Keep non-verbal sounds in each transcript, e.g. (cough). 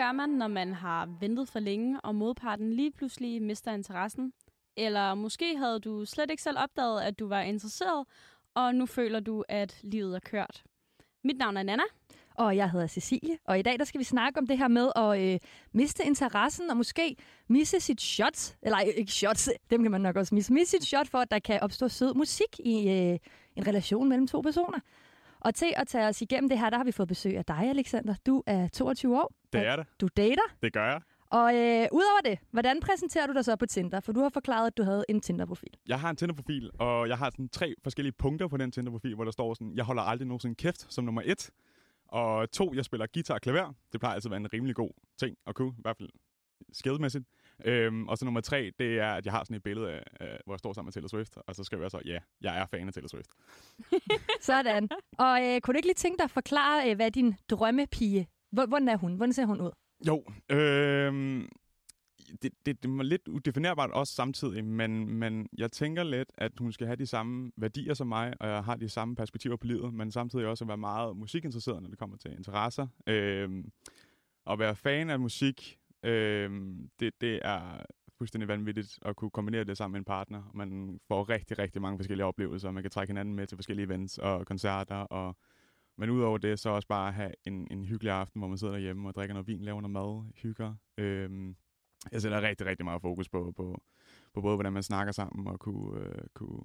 Gør man, når man har ventet for længe, og modparten lige pludselig mister interessen? Eller måske havde du slet ikke selv opdaget, at du var interesseret, og nu føler du, at livet er kørt. Mit navn er Nana. Og jeg hedder Cecilie, og i dag der skal vi snakke om det her med at øh, miste interessen og måske misse sit shot, eller øh, ikke shots, (laughs) dem kan man nok også misse, misse sit shot for, at der kan opstå sød musik i øh, en relation mellem to personer. Og til at tage os igennem det her, der har vi fået besøg af dig, Alexander. Du er 22 år. Det er det. Du dater. Det gør jeg. Og øh, udover det, hvordan præsenterer du dig så på Tinder? For du har forklaret, at du havde en Tinder-profil. Jeg har en Tinder-profil, og jeg har sådan tre forskellige punkter på den Tinder-profil, hvor der står sådan, jeg holder aldrig nogensinde kæft som nummer et. Og to, jeg spiller guitar og klaver. Det plejer altid at være en rimelig god ting at kunne, i hvert fald skillmæssigt. Øhm, og så nummer tre, det er, at jeg har sådan et billede, af, øh, hvor jeg står sammen med Taylor Swift, og så skriver jeg så, ja, jeg er fan af Taylor Swift. (laughs) Sådan. Og øh, kunne du ikke lige tænke dig at forklare, øh, hvad din drømmepige, hvor, hvordan er hun? Hvordan ser hun ud? Jo, øhm, det, det, det var lidt udefinerbart også samtidig, men, men jeg tænker lidt, at hun skal have de samme værdier som mig, og jeg har de samme perspektiver på livet, men samtidig også at være meget musikinteresseret, når det kommer til interesser. Øhm, at være fan af musik, Øh, det, det er fuldstændig vanvittigt at kunne kombinere det sammen med en partner. Man får rigtig, rigtig mange forskellige oplevelser, man kan trække hinanden med til forskellige events og koncerter, og men udover det, så også bare have en, en hyggelig aften, hvor man sidder derhjemme og drikker noget vin, laver noget mad, hygger. Øh, jeg sætter rigtig, rigtig meget fokus på, på, på både, hvordan man snakker sammen og kunne, øh, kunne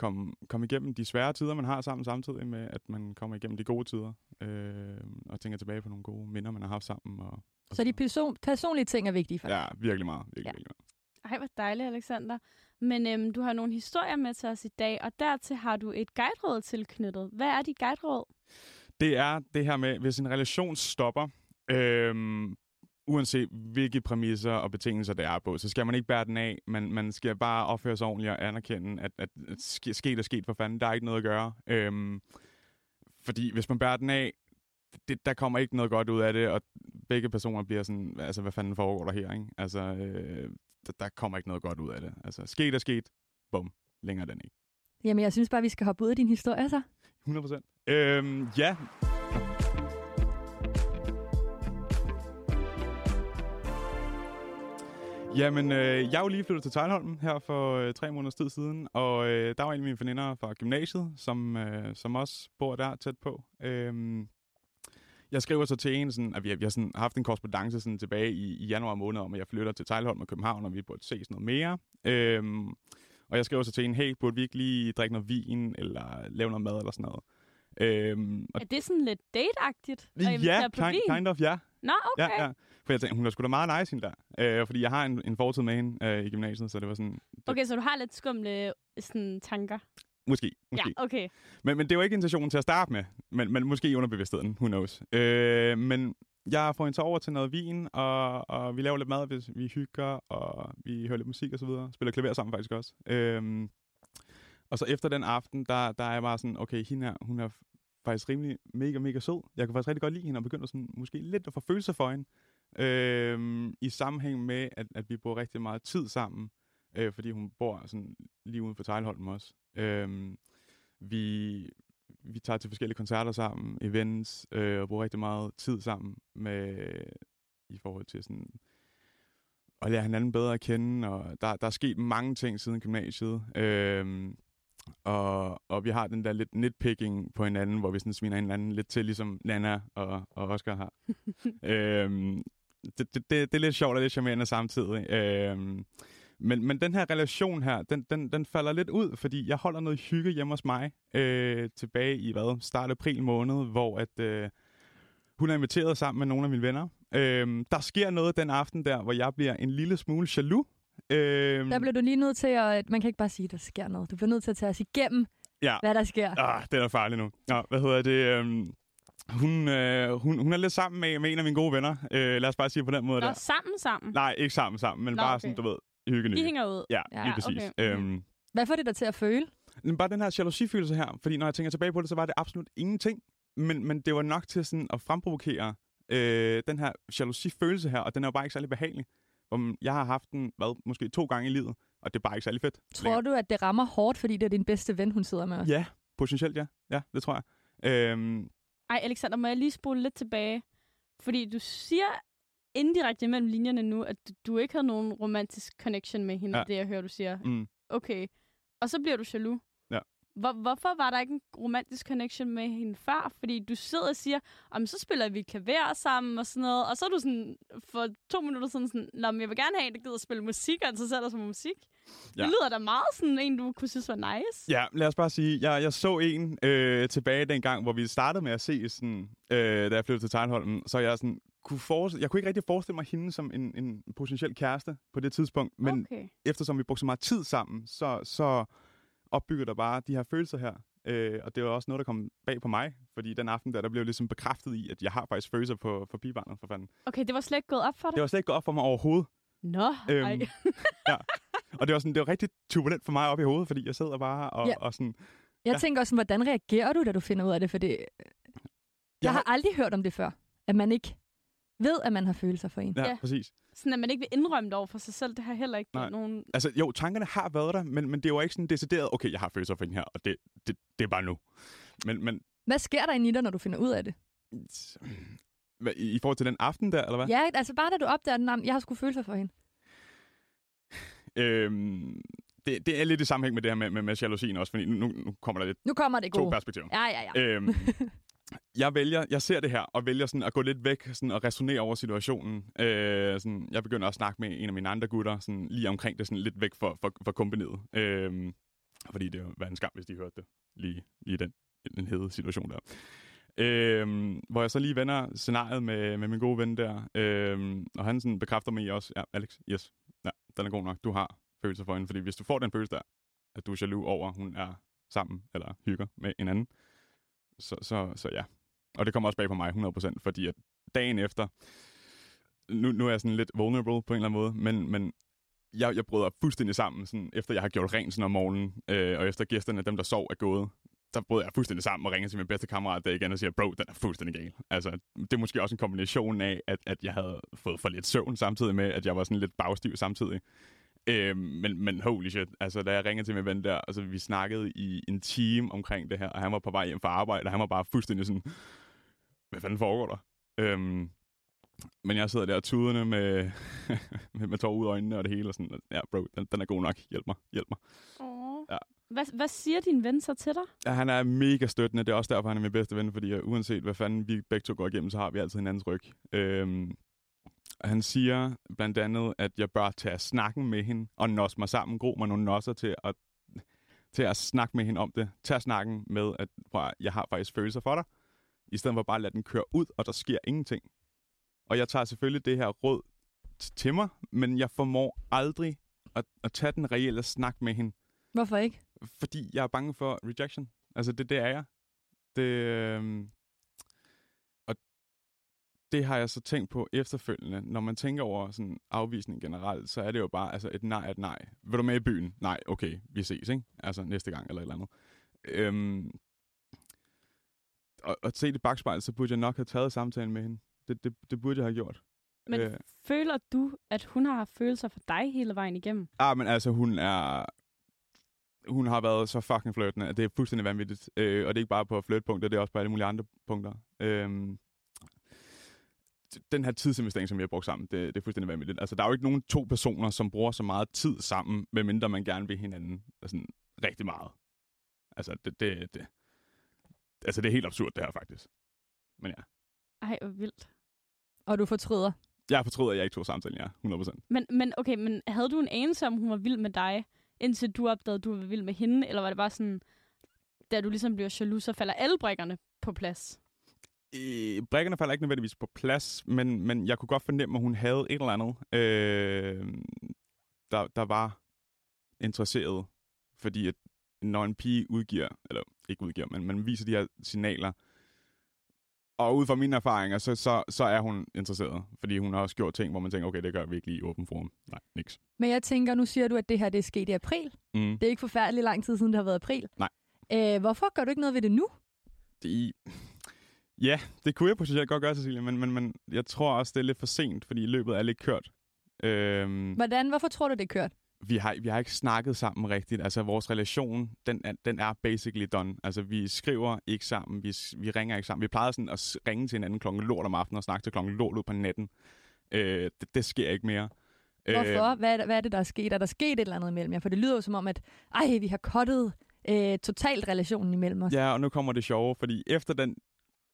komme, komme igennem de svære tider, man har sammen, samtidig med, at man kommer igennem de gode tider. Øh, og tænker tilbage på nogle gode minder, man har haft sammen. Og, og så de person, personlige ting er vigtige for dig? Ja, virkelig meget. Virkelig, ja. virkelig meget. Ej, hvor dejligt, Alexander. Men øhm, du har nogle historier med til os i dag, og dertil har du et guideråd tilknyttet. Hvad er dit guideråd? Det er det her med, hvis en relation stopper, øhm, uanset hvilke præmisser og betingelser det er på, så skal man ikke bære den af. Man, man skal bare opføre sig ordentligt og anerkende, at, at, at sket er sket for fanden. Der er ikke noget at gøre. Øhm, fordi hvis man bærer den af, det, der kommer ikke noget godt ud af det, og begge personer bliver sådan, altså hvad fanden foregår der her, ikke? Altså, øh, der, der kommer ikke noget godt ud af det. Altså, sket er sket, bum, længere den ikke. Jamen, jeg synes bare, vi skal hoppe ud af din historie, så. 100 procent. Øhm, ja. Jamen, øh, jeg er jo lige flyttet til Tejlholm her for øh, tre måneders tid siden, og øh, der var en af mine veninder fra gymnasiet, som, øh, som også bor der tæt på. Øhm, jeg skriver så til en, sådan, at vi har, vi har sådan, haft en korrespondence sådan, tilbage i, i januar måned om, at jeg flytter til Tejlholm og København, og vi burde ses noget mere. Øhm, og jeg skriver så til en, hey, burde vi ikke lige drikke noget vin, eller lave noget mad, eller sådan noget. Øhm, og er det sådan lidt dateagtigt at Ja, på kind, kind of, ja. Nå, okay. Ja, ja. For jeg tænkte, hun er sgu da meget nice, hende der. Øh, fordi jeg har en, en fortid med hende øh, i gymnasiet, så det var sådan... Det... Okay, så du har lidt skumle sådan, tanker? Måske, måske. Ja, okay. Men, men det var ikke intentionen til at starte med, men, men måske underbevidstheden, who knows. Øh, men jeg får hende så over til noget vin, og, og vi laver lidt mad, hvis vi hygger, og vi hører lidt musik og så videre. Spiller klaver sammen faktisk også. Øh, og så efter den aften, der, der er jeg bare sådan, okay, hende her, hun er faktisk rimelig mega, mega sød. Jeg kan faktisk rigtig godt lide hende, og begynder sådan, måske lidt at få følelser for hende. Øh, I sammenhæng med, at, at vi bor rigtig meget tid sammen, øh, fordi hun bor sådan lige uden for Tejlholm også. Øh, vi, vi tager til forskellige koncerter sammen, events, øh, og bruger rigtig meget tid sammen med i forhold til sådan at lære hinanden bedre at kende, og der, der er sket mange ting siden gymnasiet. Øh, og, og vi har den der lidt nitpicking på hinanden, hvor vi sådan sviner hinanden lidt til, ligesom Nana og, og Oscar har. (laughs) øhm, det, det, det, det er lidt sjovt og lidt charmerende samtidig. Øhm, men, men den her relation her, den, den, den falder lidt ud, fordi jeg holder noget hygge hjemme hos mig øh, tilbage i hvad, start april måned, hvor at, øh, hun er inviteret sammen med nogle af mine venner. Øh, der sker noget den aften der, hvor jeg bliver en lille smule jaloux Øhm, der bliver du lige nødt til at... Man kan ikke bare sige, at der sker noget. Du bliver nødt til at tage os igennem, ja. hvad der sker. Ah, det er farligt nu. Nå, hvad hedder det? Øhm, hun, øh, hun, hun er lidt sammen med, med en af mine gode venner. Øh, lad os bare sige på den måde Nå, der. sammen sammen? Nej, ikke sammen sammen, men Nå, bare okay. sådan, du ved, hygge De hænger ud? Ja, ja lige præcis. Okay. Øhm, hvad får det dig til at føle? Men bare den her jalousifølelse her, fordi når jeg tænker tilbage på det, så var det absolut ingenting. Men, men det var nok til sådan at fremprovokere øh, den her jalousifølelse her, og den er jo bare ikke særlig behagelig. Om jeg har haft den, hvad, måske to gange i livet, og det er bare ikke særlig fedt. Tror længere. du, at det rammer hårdt, fordi det er din bedste ven, hun sidder med? Ja, potentielt ja. Ja, det tror jeg. Øhm... Ej, Alexander, må jeg lige spole lidt tilbage? Fordi du siger indirekte mellem linjerne nu, at du- ikke havde nogen romantisk connection med hende, ja. det jeg hører, du siger. Mm. Okay. Og så bliver du jaloux. Hvor, hvorfor var der ikke en romantisk connection med hende før? Fordi du sidder og siger, om så spiller vi klaver sammen og sådan noget, og så er du sådan, for to minutter siden sådan, Nå, men jeg vil gerne have en, der gider at spille musik, og interesserer dig for musik. Ja. Det lyder da meget sådan en, du kunne synes var nice. Ja, lad os bare sige, jeg, jeg så en øh, tilbage dengang, hvor vi startede med at se, sådan, øh, da jeg flyttede til Tegnholm, så jeg sådan, kunne forestille, jeg kunne ikke rigtig forestille mig hende som en, en potentiel kæreste på det tidspunkt, men okay. eftersom vi brugte så meget tid sammen, så, så opbygger der bare de her følelser her. Øh, og det var også noget, der kom bag på mig, fordi den aften der, der blev jeg ligesom bekræftet i, at jeg har faktisk følelser på, for pigebarnet, for fanden. Okay, det var slet ikke gået op for dig? Det var slet ikke gået op for mig overhovedet. Nå, Øhm, ej. (laughs) Og det var, sådan, det var rigtig turbulent for mig op i hovedet, fordi jeg sidder bare og, Ja. ja. og sådan... Jeg Ja. tænker også, sådan, hvordan reagerer du, da du finder ud af det? For det, jeg, Jeg har aldrig hørt om det før. At man ikke ved, at man har følelser for en. Ja, Ja. præcis. Sådan, at man ikke vil indrømme det over for sig selv, det har heller ikke Nej. nogen... Altså, jo, tankerne har været der, men, men det var ikke sådan decideret, okay, jeg har følelser for hende her, og det, det, det er bare nu. Men, men Hvad sker der inde i dig, når du finder ud af det? i, forhold til den aften der, eller hvad? Ja, altså bare da du opdager, at jeg har sgu følelser for hende. Øhm, det, det er lidt i sammenhæng med det her med, med, med jalousien også, fordi nu, nu kommer der lidt Nu kommer det to gode. perspektiver. Ja, ja, ja. Øhm, (laughs) jeg vælger, jeg ser det her, og vælger sådan at gå lidt væk sådan, og resonere over situationen. Øh, sådan, jeg begynder at snakke med en af mine andre gutter, sådan, lige omkring det, sådan lidt væk for, for, for kompaniet. Øh, fordi det var en skam, hvis de hørte det, lige, lige den, den hede situation der. Øh, hvor jeg så lige vender scenariet med, med min gode ven der, øh, og han sådan bekræfter mig også, ja, Alex, yes, ja, den er god nok, du har følelser for hende, fordi hvis du får den følelse der, at du er jaloux over, at hun er sammen eller hygger med en anden, så, så, så ja. Og det kommer også bag på mig 100%, fordi at dagen efter, nu, nu er jeg sådan lidt vulnerable på en eller anden måde, men, men jeg, jeg bryder fuldstændig sammen, sådan, efter jeg har gjort rent sådan om morgenen, øh, og efter gæsterne, dem der sov, er gået, der bryder jeg fuldstændig sammen og ringer til min bedste kammerat der igen og siger, bro, den er fuldstændig gal. Altså, det er måske også en kombination af, at, at jeg havde fået for lidt søvn samtidig med, at jeg var sådan lidt bagstiv samtidig. Øh, men, men holy shit, altså da jeg ringede til min ven der, altså vi snakkede i en time omkring det her, og han var på vej hjem fra arbejde, og han var bare fuldstændig sådan, hvad fanden foregår der? Øhm, men jeg sidder der tudende med, (laughs) med, med tår ud af øjnene og det hele, og sådan, ja bro, den, den er god nok, hjælp mig, hjælp mig. Åh. Ja. Hvad, hvad siger din ven så til dig? Ja, han er mega støttende, det er også derfor, han er min bedste ven, fordi uh, uanset hvad fanden vi begge to går igennem, så har vi altid hinandens ryg. Øhm, og han siger blandt andet, at jeg bør tage snakken med hende og nosse mig sammen, gro mig nogle nosser til at, til at snakke med hende om det. Tag snakken med, at prøv, jeg har faktisk følelser for dig, i stedet for bare at lade den køre ud, og der sker ingenting. Og jeg tager selvfølgelig det her råd til mig, men jeg formår aldrig at, at tage den reelle snak med hende, Hvorfor ikke? fordi jeg er bange for rejection. Altså, det, det er jeg. Det, øh, og det har jeg så tænkt på efterfølgende. Når man tænker over sådan afvisning generelt, så er det jo bare altså et nej et nej. Vil du med i byen? Nej, okay, vi ses, ikke? Altså næste gang eller et eller andet. Øhm, og, og se det bagspejlet, så burde jeg nok have taget samtalen med hende. Det, det, det burde jeg have gjort. Men Øh. føler du, at hun har haft følelser for dig hele vejen igennem? Ah, men altså, hun er... Hun har været så fucking flirtende, at det er fuldstændig vanvittigt. Øh, og det er ikke bare på flirtpunkter, det er også på alle mulige andre punkter. Øh, den her tidsinvestering, som vi har brugt sammen, det, det er fuldstændig vanvittigt. Altså, der er jo ikke nogen to personer, som bruger så meget tid sammen, medmindre man gerne vil hinanden altså, rigtig meget. Altså, det, det, det, altså, det er helt absurd, det her faktisk. Men ja, Ej, hvor vildt. Og du fortryder. jeg fortryder, at jeg ikke tog samtalen, ja, 100%. Men, men okay, men havde du en anelse om, hun var vild med dig, indtil du opdagede, at du var vild med hende? Eller var det bare sådan, da du ligesom bliver jaloux, så falder alle brækkerne på plads? Øh, brækkerne falder ikke nødvendigvis på plads, men, men jeg kunne godt fornemme, at hun havde et eller andet, øh, der, der var interesseret. Fordi at når en pige udgiver, eller ikke udgiver, men man viser de her signaler, og ud fra mine erfaringer, så, så, så er hun interesseret. Fordi hun har også gjort ting, hvor man tænker, okay, det gør vi ikke lige i åben forum. Nej, niks. Men jeg tænker, nu siger du, at det her det er sket i april. Mm. Det er ikke forfærdeligt lang tid siden, det har været april. Nej. Øh, hvorfor gør du ikke noget ved det nu? Det, ja, det kunne jeg potentielt godt gøre, Cecilie, men, men, men jeg tror også, det er lidt for sent, fordi løbet er lidt kørt. Øhm, Hvordan, hvorfor tror du, det er kørt? vi har, vi har ikke snakket sammen rigtigt. Altså, vores relation, den er, den er basically done. Altså, vi skriver ikke sammen, vi, vi ringer ikke sammen. Vi plejede sådan at ringe til hinanden klokken lort om aftenen og snakke til klokken lort ud på natten. Øh, det, det sker ikke mere. Hvorfor? Hvad er, det, hvad er det, der er sket? Er der sket et eller andet imellem jer? For det lyder jo som om, at ej, vi har kottet øh, totalt relationen imellem os. Ja, og nu kommer det sjove, fordi efter den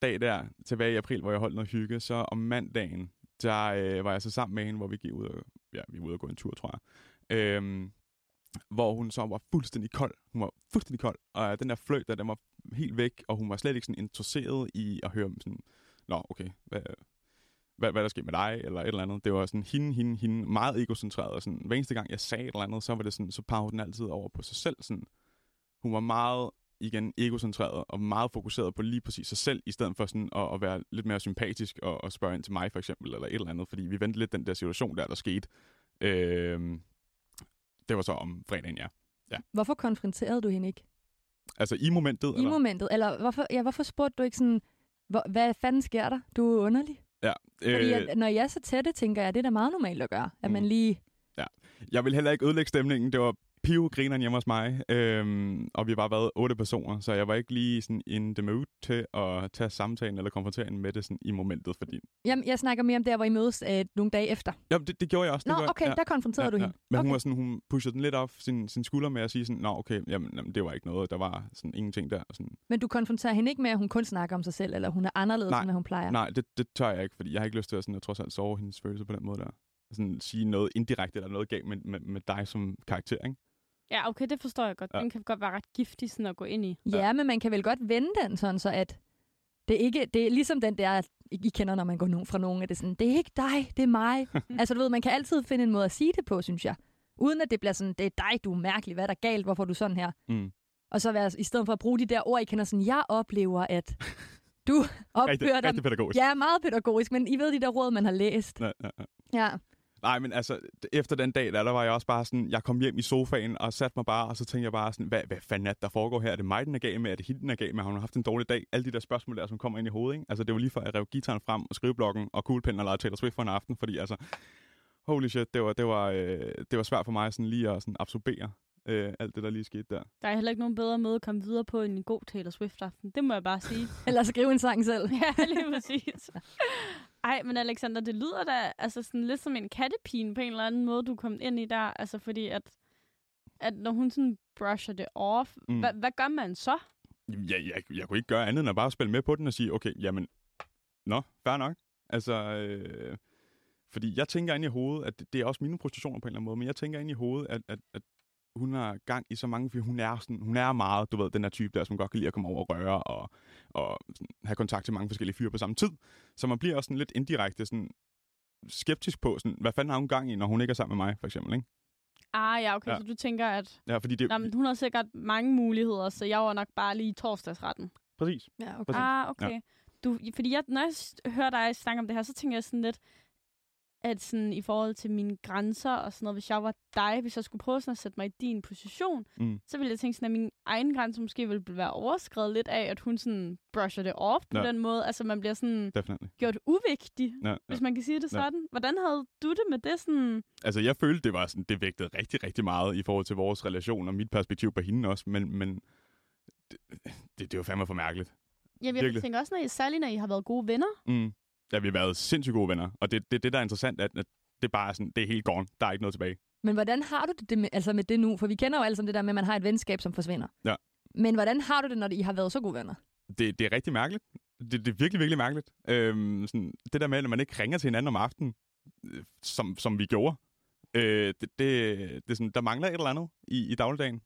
dag der, tilbage i april, hvor jeg holdt noget hygge, så om mandagen, der øh, var jeg så sammen med hende, hvor vi gik ud og, ja, vi var ude og gå en tur, tror jeg. Øhm, hvor hun så var fuldstændig kold. Hun var fuldstændig kold, og den der fløjt der, den var helt væk, og hun var slet ikke sådan interesseret i at høre sådan, nå, okay, hvad, hvad, hvad der sker med dig, eller et eller andet. Det var sådan hende, hende, hende, meget egocentreret. Og sådan, hver eneste gang, jeg sagde et eller andet, så var det sådan, så pegede den altid over på sig selv. Sådan, hun var meget, igen, egocentreret og meget fokuseret på lige præcis sig selv, i stedet for sådan at, at være lidt mere sympatisk og, og spørge ind til mig, for eksempel, eller et eller andet. Fordi vi vendte lidt den der situation der, der skete. Øh, det var så om fredagen, ja. ja. Hvorfor konfronterede du hende ikke? Altså i momentet? I eller? momentet. Eller hvorfor, ja, hvorfor spurgte du ikke sådan, hvor, hvad fanden sker der? Du er underlig. Ja. Øh, Fordi at, når jeg er så tætte, tænker jeg, at det er da meget normalt at gøre. At mm. man lige... Ja. Jeg vil heller ikke ødelægge stemningen. Det var pivgrineren hjemme hos mig, øhm, og vi har bare været otte personer, så jeg var ikke lige sådan in the mood til at tage samtalen eller konfrontere med det sådan i momentet, fordi... Jamen, jeg snakker mere om der, hvor I mødes øh, nogle dage efter. Ja, det, det gjorde jeg også. Nå, det gjorde, okay, ja. der konfronterede ja, du hende. Ja. Men okay. hun, var sådan, hun pushede den lidt op sin, sin skulder med at sige sådan, nå okay, jamen, jamen, det var ikke noget, der var sådan ingenting der. Sådan. Men du konfronterer hende ikke med, at hun kun snakker om sig selv, eller hun er anderledes, nej, end hun plejer? Nej, det, det tør jeg ikke, fordi jeg har ikke lyst til at sådan, jeg trods alt sove hendes følelser på den måde der. Sådan sige noget indirekte eller noget galt med, med, med dig som karakter, ikke? Ja, okay, det forstår jeg godt. Ja. Den kan godt være ret giftig sådan at gå ind i. Ja, men man kan vel godt vende den sådan, så at det er ikke, det er ligesom den der, I kender, når man går nogen fra nogen, at det er sådan, det er ikke dig, det er mig. (laughs) altså du ved, man kan altid finde en måde at sige det på, synes jeg. Uden at det bliver sådan, det er dig, du er mærkelig, hvad er der galt, hvorfor er du sådan her? Mm. Og så være, i stedet for at bruge de der ord, I kender sådan, jeg oplever, at du opfører (laughs) rigtig, dig... rigtig pædagogisk. Ja, meget pædagogisk, men I ved de der råd, man har læst. Ja, ja, ja. Ja. Nej, men altså, efter den dag, der, der var jeg også bare sådan, jeg kom hjem i sofaen og satte mig bare, og så tænkte jeg bare sådan, hvad, hvad fanden er det, der foregår her? Er det mig, den er gal med? Er det hende, den er gal med? Har hun haft en dårlig dag? Alle de der spørgsmål der, som kommer ind i hovedet, ikke? Altså, det var lige før, jeg rev gitaren frem, og skriveblokken og kuglepinden og lavede Taylor Swift for en aften, fordi altså, holy shit, det var, det var, øh, det var svært for mig sådan lige at sådan absorbere øh, alt det, der lige skete der. Der er heller ikke nogen bedre måde at komme videre på end en god Taylor Swift-aften. Det må jeg bare sige. (laughs) Eller skrive en sang selv. (laughs) ja, lige præcis. (laughs) Ej, men Alexander, det lyder da altså sådan lidt som en kattepine på en eller anden måde, du kom ind i der. Altså fordi, at, at når hun sådan brusher det off, mm. hvad, hvad gør man så? Ja, jeg, jeg kunne ikke gøre andet end at bare spille med på den og sige, okay, jamen, nå, fair nok. Altså, øh, fordi jeg tænker ind i hovedet, at det, det er også mine frustrationer på en eller anden måde, men jeg tænker ind i hovedet, at, at, at hun har gang i så mange, fordi hun er, sådan, hun er meget, du ved, den her type der, som godt kan lide at komme over og røre og, og have kontakt til mange forskellige fyre på samme tid. Så man bliver også sådan lidt indirekte sådan, skeptisk på, sådan, hvad fanden har hun gang i, når hun ikke er sammen med mig, for eksempel, ikke? Ah, ja, okay, Ja. så du tænker, at Ja, fordi det... Nå, men hun har sikkert mange muligheder, så jeg var nok bare lige i torsdagsretten. Præcis. Ja, okay. Præcis. Ah, okay. Ja. Du, fordi jeg, når jeg hører dig snakke om det her, så tænker jeg sådan lidt, at sådan i forhold til mine grænser og sådan noget, hvis jeg var dig, hvis jeg skulle prøve sådan at sætte mig i din position, Mm. så ville jeg tænke sådan, at min egen grænse måske ville være overskrevet lidt af, at hun sådan brusher det off på Ja. den måde. Altså man bliver sådan Definitely. gjort uvigtig, Ja, ja. hvis man kan sige det Ja. sådan. Hvordan havde du det med det sådan? Altså, jeg følte, det var sådan, det vægtede rigtig, rigtig meget i forhold til vores relation og mit perspektiv på hende også, men, men det, det, det var fandme for mærkeligt. Jeg, jeg Virkelig. tænker også, når I, særligt når I har været gode venner. Mm. Ja, vi har været sindssygt gode venner, og det er det, det, der er interessant, at, at det er bare sådan, det er helt gone. Der er ikke noget tilbage. Men hvordan har du det med, altså med det nu? For vi kender jo alle sammen det der med, at man har et venskab, som forsvinder. Ja. Men hvordan har du det, når I har været så gode venner? Det, det er rigtig mærkeligt. Det, det er virkelig, virkelig mærkeligt. Øhm, sådan, det der med, at man ikke ringer til hinanden om aftenen, øh, som, som vi gjorde, øh, det, det, det er sådan, der mangler et eller andet i, i dagligdagen.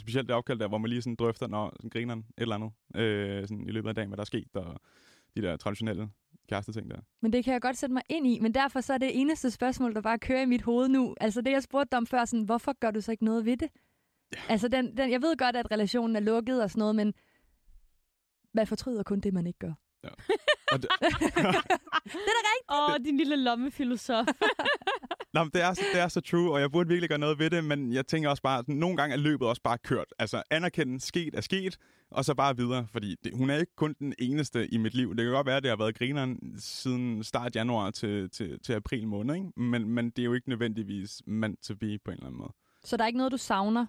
Specielt det opkald der, hvor man lige sådan drøfter, når sådan griner et eller andet øh, sådan i løbet af dagen, hvad der er sket, og de der traditionelle kæresteting der. Men det kan jeg godt sætte mig ind i. Men derfor så er det eneste spørgsmål, der bare kører i mit hoved nu. Altså det, jeg spurgte dig om før, sådan, hvorfor gør du så ikke noget ved det? Altså den, den, jeg ved godt, at relationen er lukket og sådan noget, men man fortryder kun det, man ikke gør. Og det, (laughs) Åh, oh, din lille lommefilosof. (laughs) Nå, men det, er, så- det er så true, og jeg burde virkelig gøre noget ved det, men jeg tænker også bare, at nogle gange er løbet også bare kørt. Altså, anerkende, sket er sket, og så bare videre, fordi det, hun er ikke kun den eneste i mit liv. Det kan godt være, at det har været grineren siden start januar til, til, til april måned, ikke? Men, men det er jo ikke nødvendigvis meant to be på en eller anden måde. Så der er ikke noget, du savner?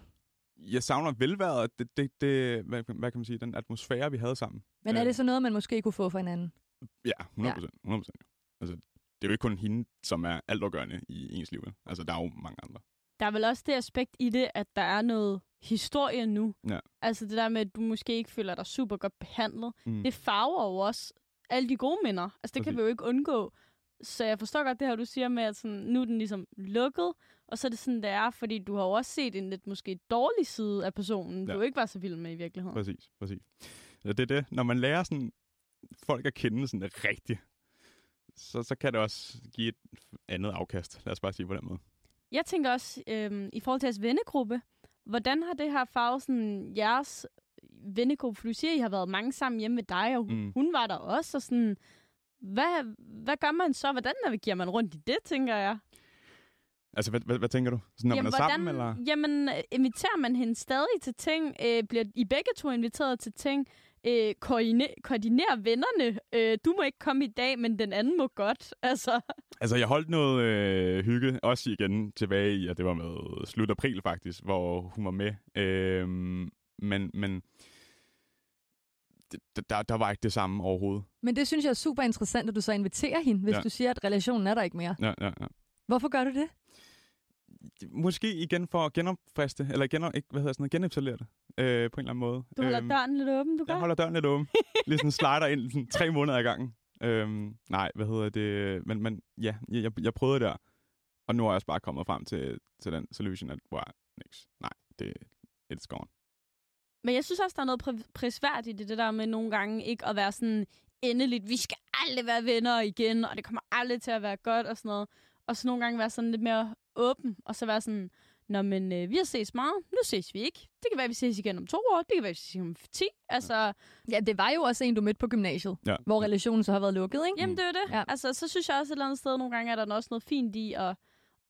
Jeg savner velværet, det, det, det, hvad, hvad kan man sige, den atmosfære, vi havde sammen. Men er Øh. det så noget, man måske kunne få for hinanden? Ja, 100 procent. 100 procent. Altså, det er jo ikke kun hende, som er altafgørende i ens liv. Altså, der er jo mange andre. Der er vel også det aspekt i det, at der er noget historie nu. Ja. Altså det der med, at du måske ikke føler dig super godt behandlet. Mm. Det farver jo også alle de gode minder. Altså det kan Præcis. vi jo ikke undgå. Så jeg forstår godt det her, du siger med, at sådan, nu er den ligesom lukket, og så er det sådan, det er, fordi du har jo også set en lidt måske dårlig side af personen, Ja. du ikke var så vild med i virkeligheden. Præcis, præcis. Ja, det er det. Når man lærer sådan, folk at kende sådan rigtigt, så, så kan det også give et andet afkast. Lad os bare sige på den måde. Jeg tænker også, øhm, i forhold til jeres vennegruppe, hvordan har det her farvet sådan, jeres vennegruppe? For du siger, I har været mange sammen hjemme med dig, og hun, Mm. hun var der også. Og sådan, hvad, hvad gør man så? Hvordan navigerer man rundt i det, tænker jeg? Altså, hvad, hvad, hvad tænker du? Sådan, når man er sammen, eller? Jamen, øh, inviterer man hende stadig til ting? Øh, bliver I begge to inviteret til ting? Øh, koordiner, koordinerer vennerne? Øh, du må ikke komme i dag, men den anden må godt. (laughs) Altså, Altså, jeg holdt noget øh, hygge, også igen tilbage i, at det var med slut april faktisk, hvor hun var med. Øhm, men men det- der, der var ikke det samme overhovedet. Men det synes jeg er super interessant, at du så inviterer hende, hvis Ja. du siger, at relationen er der ikke mere. Ja, ja, ja. Hvorfor gør du det? Måske igen for at genopfriste, eller gen, ikke, hvad hedder sådan noget, genetablere det øh, på en eller anden måde. du holder Øhm, døren lidt åben, du gør? Jeg holder døren lidt åben. Lige sådan slider ind sådan tre måneder ad gangen. Øhm, nej, hvad hedder det? Men, men ja, jeg, jeg, jeg prøvede der. Og nu er jeg også bare kommet frem til, til den solution, at wow, niks. Nej, det it's gone. Men jeg synes også, der er noget pri- prisværdigt i det der med nogle gange ikke at være sådan endeligt, vi skal aldrig være venner igen, og det kommer aldrig til at være godt og sådan noget. Og så nogle gange være sådan lidt mere åben, og så være sådan, Nå, men øh, vi har ses meget, nu ses vi ikke. Det kan være, at vi ses igen om to år, det kan være, at vi ses om ti. Altså, Ja, det var jo også en, du mødte på gymnasiet, Ja. hvor relationen så har været lukket, ikke? Jamen, det er det. Ja. Altså, så synes jeg også et eller andet sted, nogle gange er der også noget fint i at,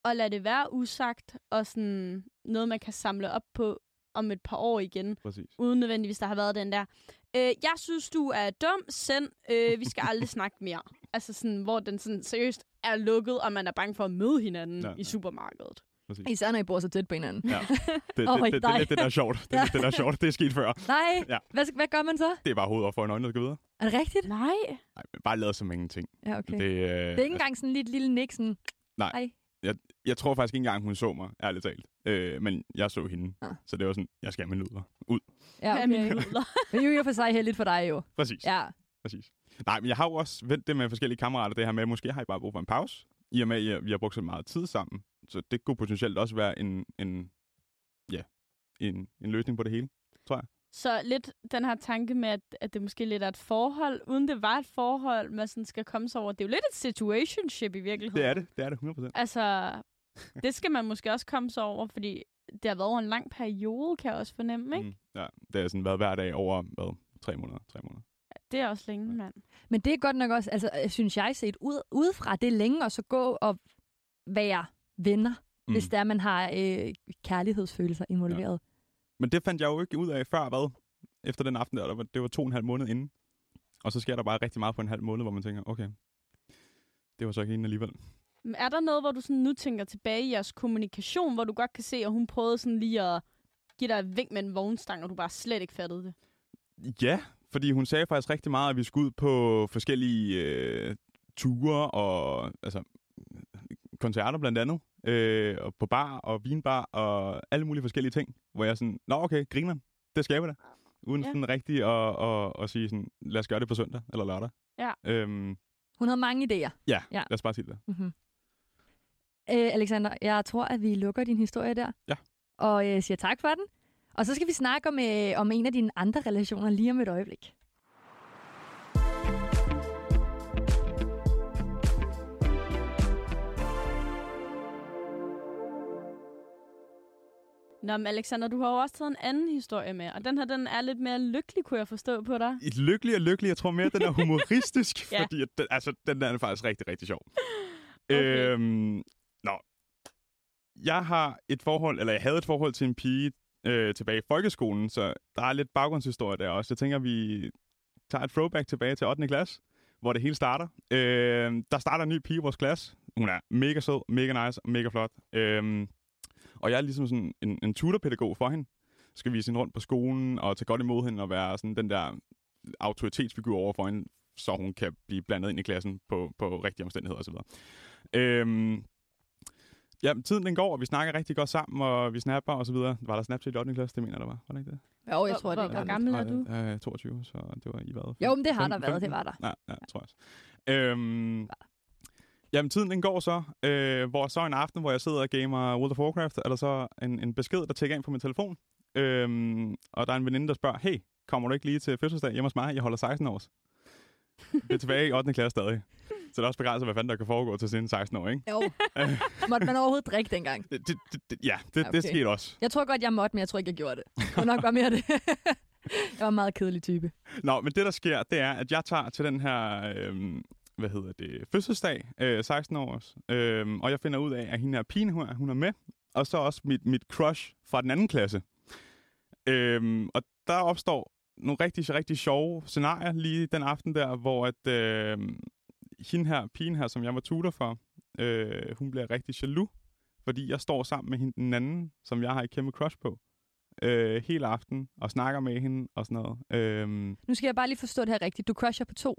at lade det være usagt, og sådan noget, man kan samle op på om et par år igen, Præcis. uden nødvendigvis, der har været den der. Øh, jeg synes, du er dum, send, øh, vi skal aldrig (laughs) snakke mere. Altså sådan, hvor den sådan seriøst er lukket, og man er bange for at møde hinanden ja. i supermarkedet. Præcis. Især når I bor så tæt på hinanden. Ja. Det, (laughs) det, Åh, det, det, det, er lidt det, der er sjovt. Det er lidt det, der er sjovt. Det er sket før. Nej, Ja. hvad, hvad gør man så? Det er bare hovedet op for en øjne, der skal videre. Er det rigtigt? Nej. Nej, men bare lade som ingenting. Ja, okay. Det, øh, det er ikke engang sådan lige et lille nik, sådan... Nej. Ej. jeg tror faktisk ikke engang, hun så mig, ærligt talt. Øh, men jeg så hende. Ah. Så det var sådan, jeg skal have mine nudler. Ud. Ja, er mine okay. nudler? (laughs) Det er jo for sig heldigt for dig jo. Præcis. Ja. Præcis. Nej, men jeg har jo også vendt det med forskellige kammerater, det her med, at måske har I bare brug for en pause, i og med, at vi har brugt så meget tid sammen. Så det kunne potentielt også være en, en, ja, en, en løsning på det hele. Så lidt den her tanke med, at, at det måske lidt er et forhold, uden det var et forhold, man sådan skal komme sig over. Det er jo lidt et situationship i virkeligheden. Det er det, det er det, 100%. Altså, det skal man måske også komme sig over, fordi det har været over en lang periode, kan jeg også fornemme, ikke? Mm, ja, det har sådan været hver dag over, hvad, tre måneder, tre måneder. Det er også længe, mand. Men det er godt nok også, altså, jeg synes jeg, set ud, udefra, det er længe at så gå og være venner, mm. hvis der man har øh, kærlighedsfølelser involveret. Men det fandt jeg jo ikke ud af før, hvad? Efter den aften der, der var, det var to og en halv måned inden. Og så sker der bare rigtig meget på en halv måned, hvor man tænker, okay, det var så ikke hende alligevel. Men er der noget, hvor du sådan nu tænker tilbage i jeres kommunikation, hvor du godt kan se, at hun prøvede sådan lige at give dig et vink med en vognstang, og du bare slet ikke fattede det? Ja, fordi hun sagde faktisk rigtig meget, at vi skulle ud på forskellige øh, ture og altså, koncerter blandt andet. Øh, og på bar og vinbar og alle mulige forskellige ting. Hvor jeg sådan, nå okay, griner, det skal vi da. Uden Ja. sådan rigtig at, at, at, sige sådan, lad os gøre det på søndag eller lørdag. Ja. Øhm, Hun havde mange idéer. ja, Ja. lad os bare sige det. Mm-hmm. Øh, Alexander, jeg tror, at vi lukker din historie der. Ja. Og øh, siger tak for den. Og så skal vi snakke om, øh, om en af dine andre relationer lige om et øjeblik. Nå, men Alexander, du har jo også taget en anden historie med, og den her, den er lidt mere lykkelig, kunne jeg forstå på dig. Et lykkelig og lykkelig, jeg tror mere, den er humoristisk, (laughs) Ja. fordi den, altså, den der er faktisk rigtig, rigtig sjov. (laughs) Okay. Øhm, nå. Jeg har et forhold, eller jeg havde et forhold til en pige øh, tilbage i folkeskolen, så der er lidt baggrundshistorie der også. Jeg tænker, vi tager et throwback tilbage til 8. klasse, hvor det hele starter. Øh, der starter en ny pige i vores klasse. Hun er mega sød, mega nice og mega flot. Øh, Og jeg er ligesom sådan en, en tutorpædagog for hende. Skal vise hende rundt på skolen og tage godt imod hende og være sådan den der autoritetsfigur over for hende, så hun kan blive blandet ind i klassen på, på rigtige omstændigheder osv. Øhm, ja, tiden den går, og vi snakker rigtig godt sammen, og vi snapper og så videre. Var der Snapchat i 8. klasse? Det mener der var. Var det ikke det? Jo, jeg tror, det hvor- er hvor gammel er du? Er 22, så det var I hvad? Jo, men det har der 15, været, det 15? var der. Ja, ja, tror jeg også. Øhm, jamen, tiden den går så, øh, hvor så en aften, hvor jeg sidder og gamer World of Warcraft, er der så en, en besked, der tækker ind på min telefon. Øhm, og der er en veninde, der spørger, hey, kommer du ikke lige til fødselsdag hjemme hos mig? Jeg holder 16 års. Det er tilbage i 8. klasse stadig. Så det er også begrænset, hvad fanden der kan foregå til sin 16 år, ikke? Jo. (laughs) Måtte man overhovedet drikke dengang? Det, det, det, ja, det, okay. det skete også. Jeg tror godt, jeg måtte, men jeg tror ikke, jeg gjorde det. Det var nok bare mere det. (laughs) jeg var en meget kedelig type. Nå, men det der sker, det er, at jeg tager til den her, øhm, hvad hedder det, fødselsdag, øh, 16 års, øhm, og jeg finder ud af, at hende her pigen, hun er, hun er med, og så også mit, mit crush fra den anden klasse. Øhm, og der opstår nogle rigtig, rigtig sjove scenarier lige den aften der, hvor at øh, hende her, pigen her, som jeg var tutor for, øh, hun bliver rigtig jaloux, fordi jeg står sammen med hende, den anden, som jeg har et kæmpe crush på, øh, hele aften og snakker med hende og sådan noget. Øh, Nu skal jeg bare lige forstå det her rigtigt. Du crusher på to.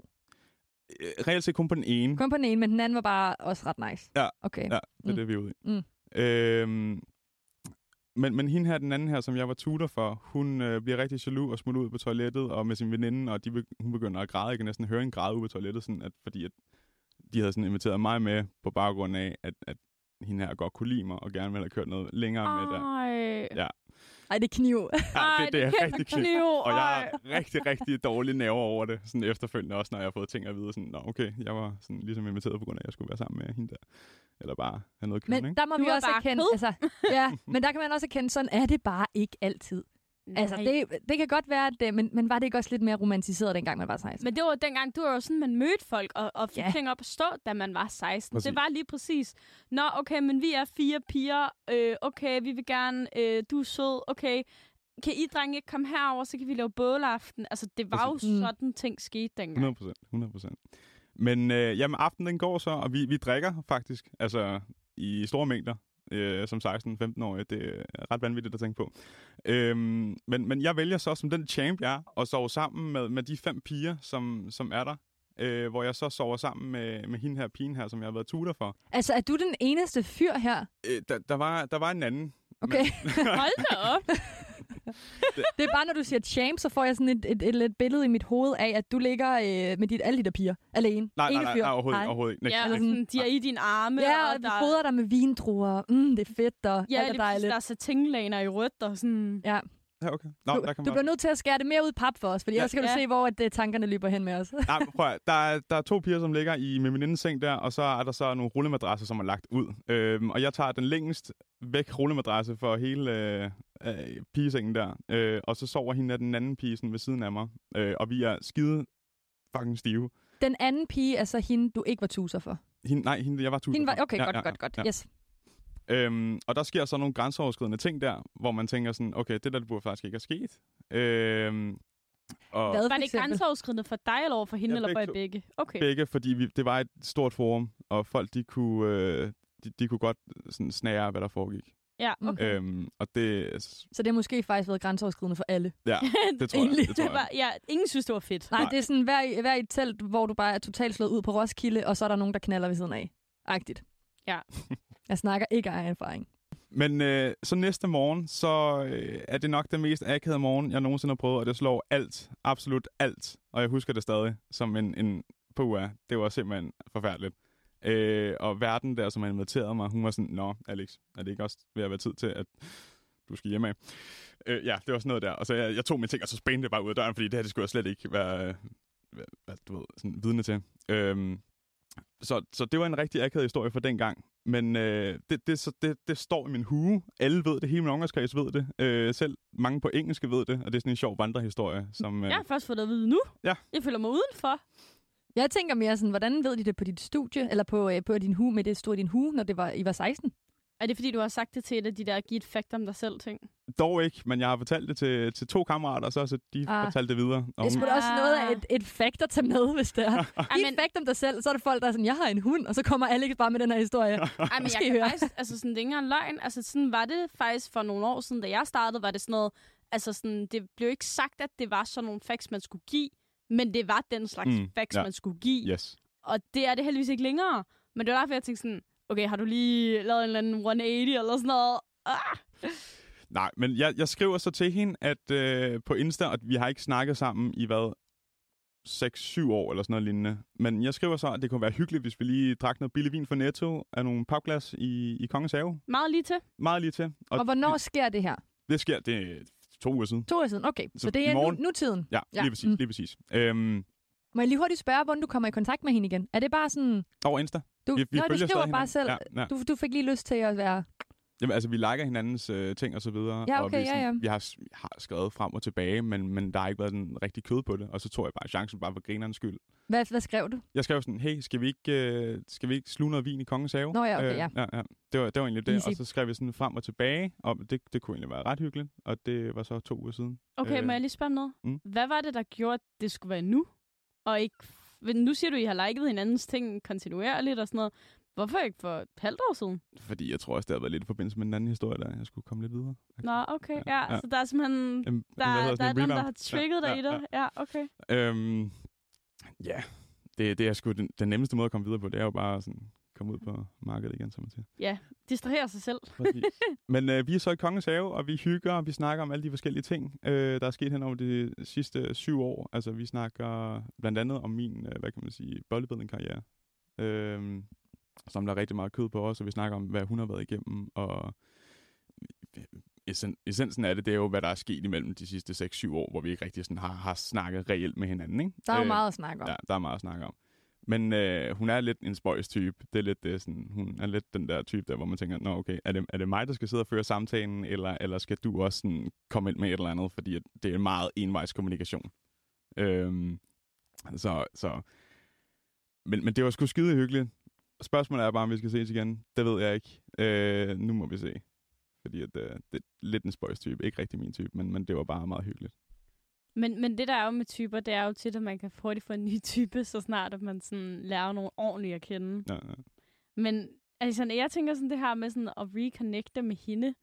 øh, reelt set kun på den ene. Kun på den ene, men den anden var bare også ret nice. Ja. Okay. Ja, det er Mm. det, vi er ude i. Mm. Øhm, men, men hende her, den anden her, som jeg var tutor for, hun øh, bliver rigtig jaloux og smutter ud på toilettet og med sin veninde, og de, be- hun begynder at græde. Jeg kan næsten høre en græde ude på toilettet, sådan at, fordi at de havde sådan inviteret mig med på baggrund af, at, at hende her godt kunne lide mig og gerne ville have kørt noget længere med der. Ej. Ja. Ej, det er kniv. (laughs) Ja, det, det er kæmpe rigtig kniv. kniv. Og jeg Ej. er rigtig, rigtig dårlig nerver over det, sådan efterfølgende også, når jeg har fået ting at vide, sådan, nå okay, jeg var sådan ligesom inviteret på grund af, at jeg skulle være sammen med hende der. Eller bare have noget køn, Men ikke? der må Du vi er også erkende, altså, ja, men der kan man også erkende, sådan er det bare ikke altid. Altså, Nej. det, det kan godt være, at det, men, men var det ikke også lidt mere romantiseret, dengang man var 16? Men det var dengang, du var jo sådan, man mødte folk og, og fik Ja. ting op at stå, da man var 16. Præcis. Det var lige præcis. Nå, okay, men vi er fire piger. Øh, okay, vi vil gerne... Øh, du er sød. Okay, kan I drenge ikke komme herover, så kan vi lave bålaften. Altså, det var Præcis. jo Mm. sådan, ting skete dengang. 100 procent, 100 procent. Men øh, jamen, aftenen den går så, og vi, vi drikker faktisk, altså i store mængder, øh, som 16-15-årige. Det er ret vanvittigt at tænke på. Øhm, men, men jeg vælger så som den champ, jeg er, at sove sammen med, med de fem piger, som, som er der. Øh, hvor jeg så sover sammen med, med hende her pigen her, som jeg har været tutor for. Altså, er du den eneste fyr her? Øh, der, der, var, der var en anden. Okay. (laughs) Hold da op. (laughs) (laughs) det er bare, når du siger champ, så får jeg sådan et, et, et, et billede i mit hoved af, at du ligger øh, med dit, alle de der piger alene. Nej, Ene nej, nej, nej overhovedet, overhovedet ikke. Ja, og sådan, de er i dine arme. Ja, og og vi der, fodrer dig med vindruer. Mm, det er fedt, og ja, alt er det er dejligt. der er satinlaner i rødt og sådan. Ja. Ja, okay. Nå, Du, der kan du bliver nødt til at skære det mere ud i pap for os, for Ja. ellers kan du Ja. se, hvor at, uh, tankerne løber hen med os. (laughs) Nej, prøv at, der, er, der er to piger, som ligger i med venindens seng der, og så er der så nogle rullemadrasser, som er lagt ud. Øhm, og jeg tager den længst væk rullemadrasse for hele øh, øh, pigesengen der. Øh, og så sover hende af den anden pige sådan ved siden af mig. Øh, og vi er skide fucking stive. Den anden pige er så hende, du ikke var tuser for. Hende, nej, hende, jeg var tusind Hende var, for. okay, Ja, godt, ja, godt, godt. ja. Yes. Øhm, og der sker så nogle grænseoverskridende ting der, hvor man tænker sådan, okay, det der det burde faktisk ikke have sket. Øhm, og Hvad Var det grænseoverskridende for dig eller over for hende, Ja, eller for begge begge? Okay. begge, fordi vi, det var et stort forum, og folk de kunne, øh, de, de kunne godt sådan snære, hvad der foregik. Ja, Mm. okay. Øhm, og det, Så det har måske faktisk været grænseoverskridende for alle. ja, (laughs) det tror jeg. Det tror Det var, jeg. ja, ingen synes, det var fedt. Nej, Nej. det er sådan, hver, i- hver i et telt, hvor du bare er totalt slået ud på Roskilde, og så er der nogen, der knaller ved siden af. Agtigt. Ja. (laughs) Jeg snakker ikke af erfaring. Men øh, så næste morgen, så øh, er det nok den mest akavede morgen, jeg nogensinde har prøvet, og det slår alt, absolut alt. Og jeg husker det stadig som en, en på Det var simpelthen forfærdeligt. Øh, og verden der, som har inviteret mig, hun var sådan, Nå, Alex, er det ikke også ved at være tid til, at du skal hjem af? Øh, ja, det var sådan noget der. Og så jeg, jeg tog mine ting, og så spændte det bare ud af døren, fordi det her, det skulle jeg slet ikke være, øh, være, være du ved, sådan vidne til. Øh, så, så det var en rigtig akavet historie for den gang. Men øh, det, det, så det, det står i min hue. Alle ved det, hele min omgangskreds ved det. Øh, selv mange på engelske ved det, og det er sådan en sjov vandrehistorie. Som, øh, Jeg har først fået det at vide nu. Ja. Jeg føler mig udenfor. Jeg tænker mere sådan, hvordan ved de det på dit studie, eller på, øh, på din hue, med det stod i din hue, når det var, I var 16? Er det fordi, du har sagt det til et af de der, giv et fact om dig selv ting? Dog ikke, men jeg har fortalt det til, til to kammerater, og så har de Ah. ah. fortalt det videre. Og Det hun- skulle også noget af et, et fact at tage med, hvis det er. (laughs) Giv men- et fact om dig selv, så er det folk, der er sådan, jeg har en hund, og så kommer Alex bare med den her historie. (laughs) Ej, men jeg kan høre. faktisk, altså sådan, det er ikke engang løgn. Altså sådan var det faktisk for nogle år siden, da jeg startede, var det sådan noget, altså sådan, det blev ikke sagt, at det var sådan nogle facts, man skulle give, men det var den slags mm, facts, ja. man skulle give. Yes. Og det er det heldigvis ikke længere. Men det var derfor, jeg tænkte sådan, okay, har du lige lavet en eller anden 180 eller sådan noget? Ah! Nej, men jeg, jeg skriver så til hende, at øh, på Insta, og vi har ikke snakket sammen i hvad, 6-7 år eller sådan noget lignende. Men jeg skriver så, at det kunne være hyggeligt, hvis vi lige drak noget billig vin fra Netto af nogle papglas i, i Kongens Have. Meget lige til. Meget lige til. Og hvornår sker det her? Det sker, det er to uger siden. To år siden, okay. Så, Så det er nu, morgen? nutiden. Ja, Ja, lige præcis. mm. Lige præcis. Øhm, Må jeg lige hurtigt spørge, hvordan du kommer i kontakt med hende igen? Er det bare sådan, over Insta. Du, Vi, vi Nå, du skriver bare selv, hinanden. Ja, ja. du, du fik lige lyst til at være... Jamen, altså, vi liker hinandens øh, ting og så videre. Ja, og okay, vi, ja, ja. vi har, har skrevet frem og tilbage, men, men der har ikke været en rigtig kød på det. Og så tog jeg bare chancen bare for grinerens skyld. Hvad, hvad skrev du? Jeg skrev sådan, hey, skal vi ikke, øh, skal vi ikke sluge noget vin i Kongens Have? Nå ja, okay, øh, ja. ja, ja. Det, var, det var egentlig det. Easy. Og så skrev vi sådan frem og tilbage, og det, det kunne egentlig være ret hyggeligt. Og det var så to uger siden. Okay, Øh, må jeg lige spørge om noget? mm. Hvad var det, der gjorde, at det skulle være nu? Og ikke... Men Nu siger du, I har liket hinandens ting kontinuerligt og sådan noget. Hvorfor ikke for et halvt år siden? Fordi jeg tror også, det har været lidt i forbindelse med en anden historie, der jeg skulle komme lidt videre. Nå, okay. Ja, Ja, ja. så der er simpelthen... Øhm, Der, hedder der er en nogen, der har trigget dig i det. Ja, okay. Øhm, ja, det, det er sgu den, den nemmeste måde at komme videre på. Det er jo bare sådan komme ud på markedet igen, som man siger. Ja, distrahere sig selv. (laughs) Men øh, vi er så i Kongens Have, og vi hygger, og vi snakker om alle de forskellige ting, øh, der er sket hen over de sidste syv år. Altså, vi snakker blandt andet om min, øh, hvad kan man sige, bodybuilding-karriere. Øh, som der er rigtig meget kød på også, og vi snakker om, hvad hun har været igennem, og essen, essensen af det, det er jo, hvad der er sket imellem de sidste 6-7 år, hvor vi ikke rigtig sådan har, har snakket reelt med hinanden. Ikke? Der er jo Øh, meget at snakke om. Ja, der er meget at snakke om. Men øh, hun er lidt en spøjs type. Det er lidt det, sådan, hun er lidt den der type der, hvor man tænker, Nå, okay, er det, er det mig, der skal sidde og føre samtalen, eller, eller skal du også sådan, komme ind med et eller andet, fordi det er en meget envejs kommunikation. Øhm, så, så. Men, men det var sgu skide hyggeligt. Spørgsmålet er bare, om vi skal ses igen. Det ved jeg ikke. Øh, nu må vi se. Fordi at, øh, det er lidt en spøjs type. Ikke rigtig min type, men, men det var bare meget hyggeligt. Men, men det der er jo med typer, det er jo tit, at man kan hurtigt få en ny type, så snart at man sådan lærer nogen ordentligt at kende. Ja, ja. Men altså, jeg tænker sådan det her med sådan at reconnecte med hende.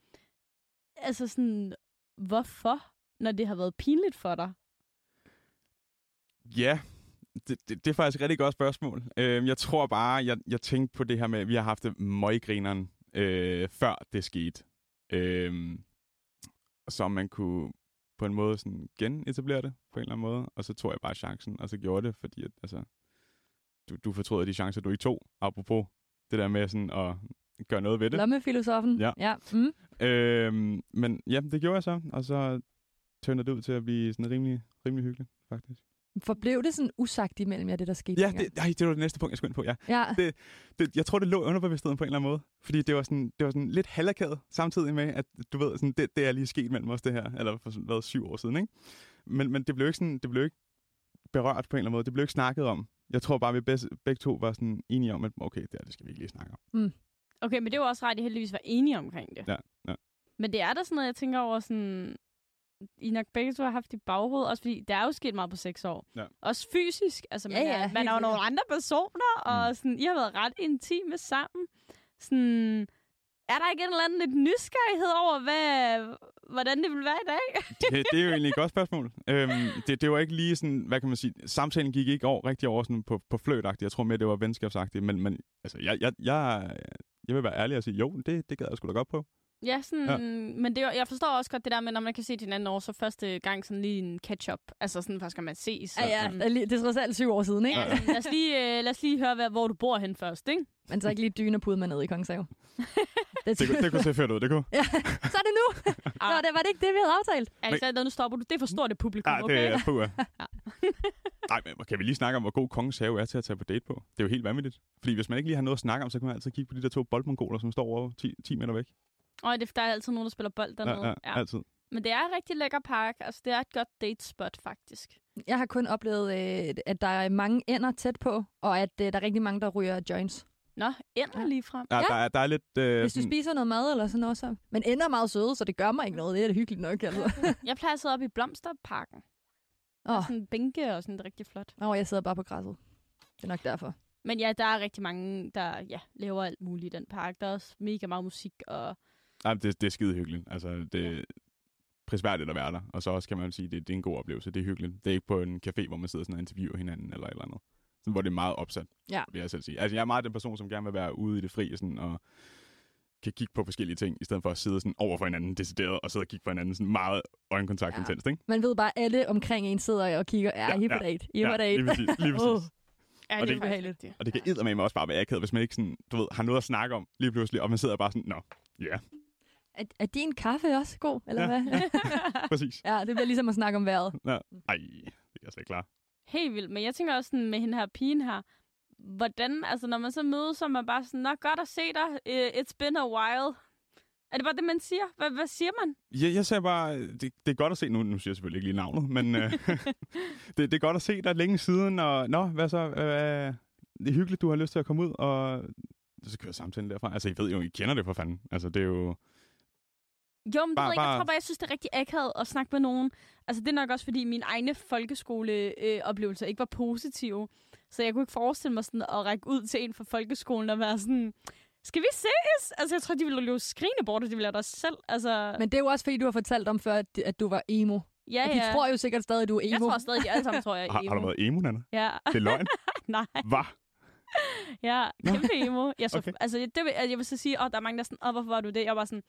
Altså sådan, hvorfor, når det har været pinligt for dig? Ja, det, det, det er faktisk et rigtig godt spørgsmål. Øh, jeg tror bare, jeg, jeg tænkte på det her med, at vi har haft møggrineren, øh, før det skete. Øh, så man kunne på en måde sådan genetablere det på en eller anden måde. Og så tog jeg bare chancen, og så gjorde det, fordi at, altså, du, du fortrød de chancer, du ikke tog. Apropos det der med sådan at gøre noget ved det. Lommefilosofen. Ja. ja. Mm. Øh, men ja, det gjorde jeg så, og så tørnede det ud til at blive sådan rimelig, rimelig hyggeligt, faktisk. Forblev det sådan usagt imellem jer, det der skete? Ja, det, ej, det var det næste punkt, jeg skulle ind på, ja. ja. det- det, jeg tror, det lå underbevidstheden på en eller anden måde. Fordi det var sådan, det var sådan lidt halvakavet, samtidig med, at du ved, sådan, det, det er lige sket mellem os, det her. Eller for sådan, hvad, syv år siden, ikke? Men, men det blev ikke sådan, det blev ikke berørt på en eller anden måde. Det blev ikke snakket om. Jeg tror bare, vi begge, begge to var sådan enige om, at okay, det, her, det skal vi ikke lige snakke om. Okay, men det var også ret, at I heldigvis var enige omkring det. Ja, ja. Men det er da sådan noget, jeg tænker over sådan... I nok begge to har haft i baghovedet, også fordi der er jo sket meget på seks år. Ja. Også fysisk. Altså, man, Ja, ja, er, man er jo nogle andre personer, og Mm. sådan, I har været ret intime sammen. Sådan, er der ikke en eller anden lidt nysgerrighed over, hvad, hvordan det vil være i dag? Det, det er jo egentlig et godt spørgsmål. Øhm, det, det var ikke lige sådan, hvad kan man sige, samtalen gik ikke over, rigtig over sådan på, på fløjtagtigt. Jeg tror mere, det var venskabsagtigt. Men, men altså, jeg, jeg, jeg, jeg vil være ærlig og sige, jo, det, det gad jeg sgu da godt på. Ja, sådan, Ja. ja. men det, er jeg forstår også godt det der med, når man kan se hinanden over, så første gang sådan lige en catch-up. Altså sådan, først skal man ses. Ja, ja, det er lige- det er trods alt syv år siden, ikke? Ja, sådan, lad, os lige, øh, lad os lige høre, hvad, hvor du bor hen først, ikke? Men så ikke lige dyne pude med ned i Kongens Have. det, (laughs) Det, kunne- det kunne se fedt ud, det kunne. ja, så er det nu. (laughs) Nå, det var det ikke det, vi havde aftalt. Alexander, nu stopper du. Det er for stort et publikum, Ja, det okay? er puha. (laughs) Nej, men kan vi lige snakke om, hvor god kongens have er til at tage på date på? Det er jo helt vanvittigt. Fordi hvis man ikke lige har noget at snakke om, så kan man altid kigge på de der to boldmongoler, som står over 10, 10 meter væk. Og det, der er altid nogen, der spiller bold dernede. Ja, ja, altid. Men det er en rigtig lækker park. Altså, det er et godt date-spot, faktisk. Jeg har kun oplevet, øh, at der er mange ender tæt på, og at øh, der er rigtig mange, der ryger joints. Nå, ender lige frem. Ja, Ja. Der, er, der er lidt... Øh, Hvis du spiser noget mad eller sådan noget, så... Men ender er meget søde, så det gør mig ikke noget. Det er da hyggeligt nok, altså. (laughs) Jeg plejer at sidde oppe i Blomsterparken. Åh, Oh. Sådan en bænke og sådan det er rigtig flot. oh, jeg sidder bare på græsset. Det er nok derfor. Men ja, der er rigtig mange, der ja, laver alt muligt i den park. Der er også mega meget musik, og Nej, det, det er skide hyggeligt. Altså, det er prisværdigt at være der. Og så også kan man sige, det, det er en god oplevelse. Det er hyggeligt. Det er ikke på en café, hvor man sidder sådan og interviewer hinanden eller et eller andet. Sådan, hvor det er meget opsat, Ja. vil jeg selv sige. Altså, jeg er meget den person, som gerne vil være ude i det fri og, sådan, og kan kigge på forskellige ting, i stedet for at sidde sådan over for hinanden decideret, og sidde og kigge på hinanden sådan meget øjenkontakt Ja. ja. intenst, ikke? Man ved bare, at alle omkring en sidder og kigger, ja, Ja, er ja. date, er ja, date. lige præcis. Lige (laughs) præcis. Åh. ja, Og det er faktisk ubehageligt. rigtigt. Og det kan eddermame også bare være akavet, hvis man ikke sådan, du ved, har noget at snakke om lige pludselig, og man sidder bare sådan, nå, ja, Er, er din kaffe også god, eller Ja. hvad? (laughs) præcis. ja, det bliver ligesom at snakke om vejret. Ej, det er jeg slet ikke klar. Helt vildt. Men jeg tænker også sådan med hende her pigen her, hvordan, altså når man så mødes, så er man bare sådan, nå, godt at se dig, Eh, it's been a while. Er det bare det, man siger? Hvad, hvad siger man? Jeg, jeg sagde bare, det, det er godt at se, nu, nu siger jeg selvfølgelig ikke lige navnet, men øh, (laughs) det, det er godt at se dig længe siden, og nå, hvad så, øh, det er hyggeligt, du har lyst til at komme ud, og så kører samtalen derfra. Altså, I ved jo, I kender det for fanden. Altså, det er jo... Jo, men Bare- jeg bare- tror bare, jeg synes, det er rigtig akavet at snakke med nogen. Altså, det er nok også, fordi mine egne folkeskoleoplevelser øh, ikke var positive. Så jeg kunne ikke forestille mig sådan at række ud til en fra folkeskolen og være sådan, skal vi ses? Altså, jeg tror, de ville løbe skrigende bort, og de ville lade dig selv. Altså, Men det er jo også, fordi du har fortalt om før, at, at du var emo. ja, Og de ja. tror jo sikkert stadig, at du er emo. Jeg tror stadig, de alle sammen tror, jeg er Har, emo. har du været emo, Nana? Ja, Det er løgn. (laughs) nej. Hvad? Ja, kæmpe emo. Jeg, så, Okay. altså, det, vil- jeg vil så sige, at der er mange, der er sådan, Åh, hvorfor var du det? Jeg var sådan,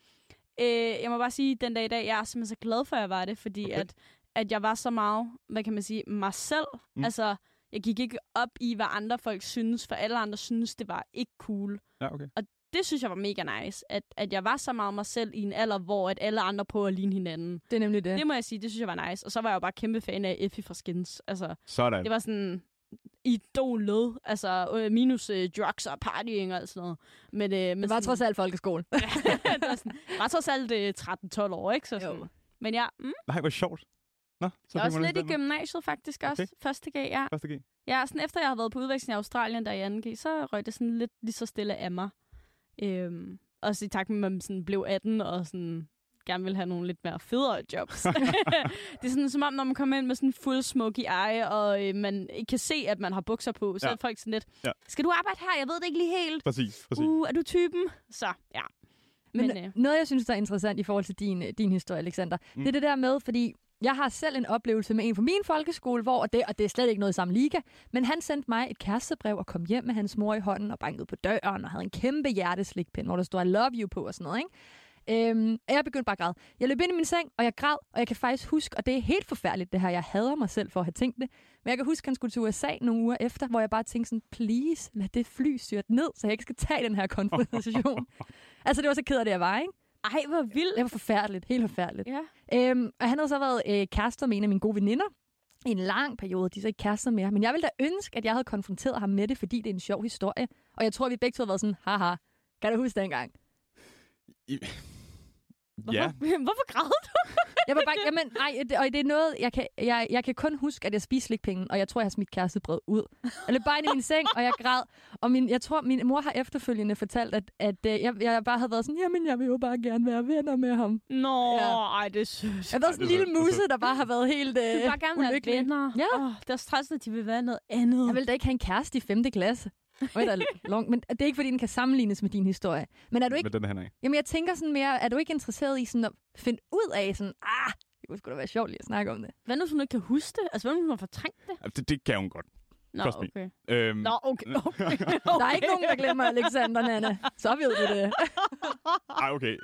øh, jeg må bare sige, den dag i dag, jeg er simpelthen så glad for, at jeg var det, fordi Okay. at, at jeg var så meget, hvad kan man sige, mig selv. Mm. Altså, jeg gik ikke op i, hvad andre folk synes, for alle andre synes, det var ikke cool. Ja, okay. Det synes jeg var mega nice, at, at jeg var så meget mig selv i en alder, hvor at alle andre prøver at ligne hinanden. Det er nemlig det. Det må jeg sige, det synes jeg var nice. Og så var jeg jo bare kæmpe fan af Effie fra Skins. Altså, Sådan. det var sådan idolet, altså øh, minus øh, drugs og partying og alt sådan noget. Men, øh, men Det var trods alt folkeskole. (laughs) det var, sådan, var trods alt øh, 13-12 år, ikke? Så Jo. sådan. Men ja, mm, Nej, hvor sjovt. Nå, så jeg er også lidt i gymnasiet faktisk også. Okay. Første G, ja. Første G. ja. sådan efter jeg havde været på udveksling i Australien der i 2G, så røg det sådan lidt lige så stille af mig. Øhm, også i takt med, at man sådan blev 18 og sådan gerne ville have nogle lidt mere federe jobs. (laughs) (laughs) det er sådan som om, når man kommer ind med sådan fuld smoky eye, og øh, man ikke kan se, at man har bukser på, så Ja. er folk sådan lidt, Ja. skal du arbejde her? Jeg ved det ikke lige helt. Præcis, præcis. Uh, er du typen? Så, ja. Men, Men øh, noget, jeg synes, der er interessant i forhold til din, øh, din historie, Alexander, mm. Mm. det er det der med, fordi jeg har selv en oplevelse med en fra min folkeskole, hvor og det, og det er slet ikke noget i samme liga, men han sendte mig et kærestebrev og kom hjem med hans mor i hånden og bankede på døren og havde en kæmpe hjerteslikpind, hvor der stod I love you på og sådan noget, ikke? Øhm, og jeg begyndte bare at græde. Jeg løb ind i min seng, og jeg græd, og jeg kan faktisk huske, og det er helt forfærdeligt det her, jeg hader mig selv for at have tænkt det, men jeg kan huske, at han skulle til USA nogle uger efter, hvor jeg bare tænkte sådan, please, lad det fly styrte ned, så jeg ikke skal tage den her konfrontation. (laughs) altså, det var så ked af det, jeg var, ikke? ej, hvor vildt. Det var forfærdeligt, helt forfærdeligt. Ja. Øhm, og han havde så været øh, kærester med en af mine gode veninder i en lang periode. De er så ikke kærester mere. Men jeg ville da ønske, at jeg havde konfronteret ham med det, fordi det er en sjov historie. Og jeg tror, at vi begge to har været sådan, haha, kan du huske dengang? I... Hvorfor, Ja, hvorfor (laughs) græd du? Jeg var bare, jamen, ej, det, og det er noget, jeg kan, jeg, jeg kan kun huske, at jeg spiste slikpenge, og jeg tror, jeg har smidt kærestebrevet ud. Jeg løb bare ind i min seng, og jeg græd. Og min, jeg tror, min mor har efterfølgende fortalt, at, at øh, jeg, jeg bare havde været sådan, jamen, jeg vil jo bare gerne være venner med ham. Nå, Ja. ej, det er sødt. Jeg har været sådan en lille muse, der bare har været helt øh, Du vil bare gerne være venner. Ja. Oh, det er stress, at de vil være noget andet. Jeg vil da ikke have en kæreste i 5. klasse. Der er long, men det er ikke, fordi den kan sammenlignes med din historie. Men er du ikke, med den af. jamen jeg tænker sådan mere, er du ikke interesseret i sådan at finde ud af sådan, ah, det kunne sgu da være sjovt lige at snakke om det. Hvad nu, hvis hun ikke kan huske det? Altså, hvad nu, hvis hun har fortrængt det? Ja, Det, det kan hun godt. Nå, okay. Øhm, Nå, okay. okay. (laughs) okay. Der er ikke nogen, der glemmer Alexander, Nana. Så ved du det. (laughs) Ej, okay.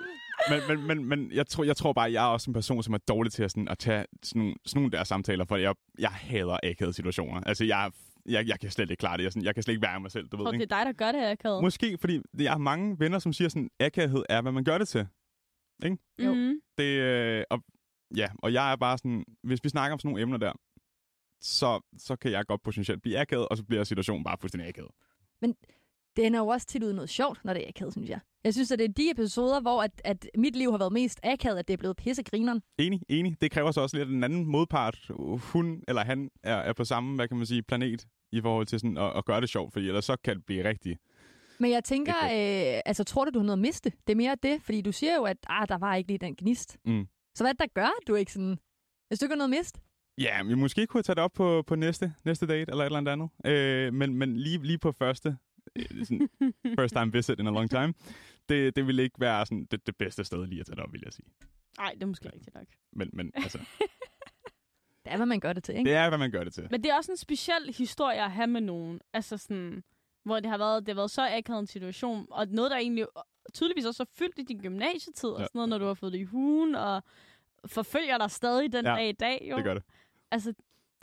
Men, men, men, men jeg, tror, jeg tror bare, at jeg er også en person, som er dårlig til at, sådan, at tage sådan nogle, sådan nogle der samtaler, for jeg, jeg hader akavede situationer. Altså, jeg, jeg, jeg kan slet ikke klare det. Jeg, sådan, jeg kan slet ikke være mig selv, du Jeg tror, ved, det ikke? er dig, der gør det, Akavet. Måske, fordi jeg har mange venner, som siger sådan, akavethed er, hvad man gør det til. Jo. Mm. Det, øh, og, ja, og jeg er bare sådan, hvis vi snakker om sådan nogle emner der, så, så kan jeg godt potentielt blive akavet, og så bliver situationen bare fuldstændig akavet. Det ender jo også tit ud noget sjovt, når det er akavet, synes jeg. Jeg synes, at det er de episoder, hvor at, at mit liv har været mest akavet, at det er blevet pissegrineren. Enig, enig. Det kræver så også lidt, at den anden modpart, hun eller han, er, er på samme, hvad kan man sige, planet i forhold til sådan at, at gøre det sjovt, fordi ellers så kan det blive rigtig Men jeg tænker, øh, altså tror du, du har noget at miste? Det er mere det, fordi du siger jo, at ah, der var ikke lige den gnist. Mm. Så hvad er der gør, at du ikke sådan... Hvis du ikke har noget at miste? Ja, vi måske kunne tage det op på, på næste, næste date, eller et eller andet andet. Øh, men, men lige, lige på første, sådan, first time visit in a long time, det, det ville ikke være sådan, det, det bedste sted lige at tage det op, vil jeg sige. Nej, det er måske rigtigt nok. Men, men altså, (laughs) Det er, hvad man gør det til, ikke? det er, hvad man gør det til. Men det er også en speciel historie at have med nogen. Altså sådan, hvor det har været, det har været så akavet en situation, og noget, der egentlig tydeligvis også har fyldt i din gymnasietid, og Ja. sådan noget, når du har fået det i hugen, og forfølger dig stadig den Ja, dag i dag. Jo. Det gør det. Altså,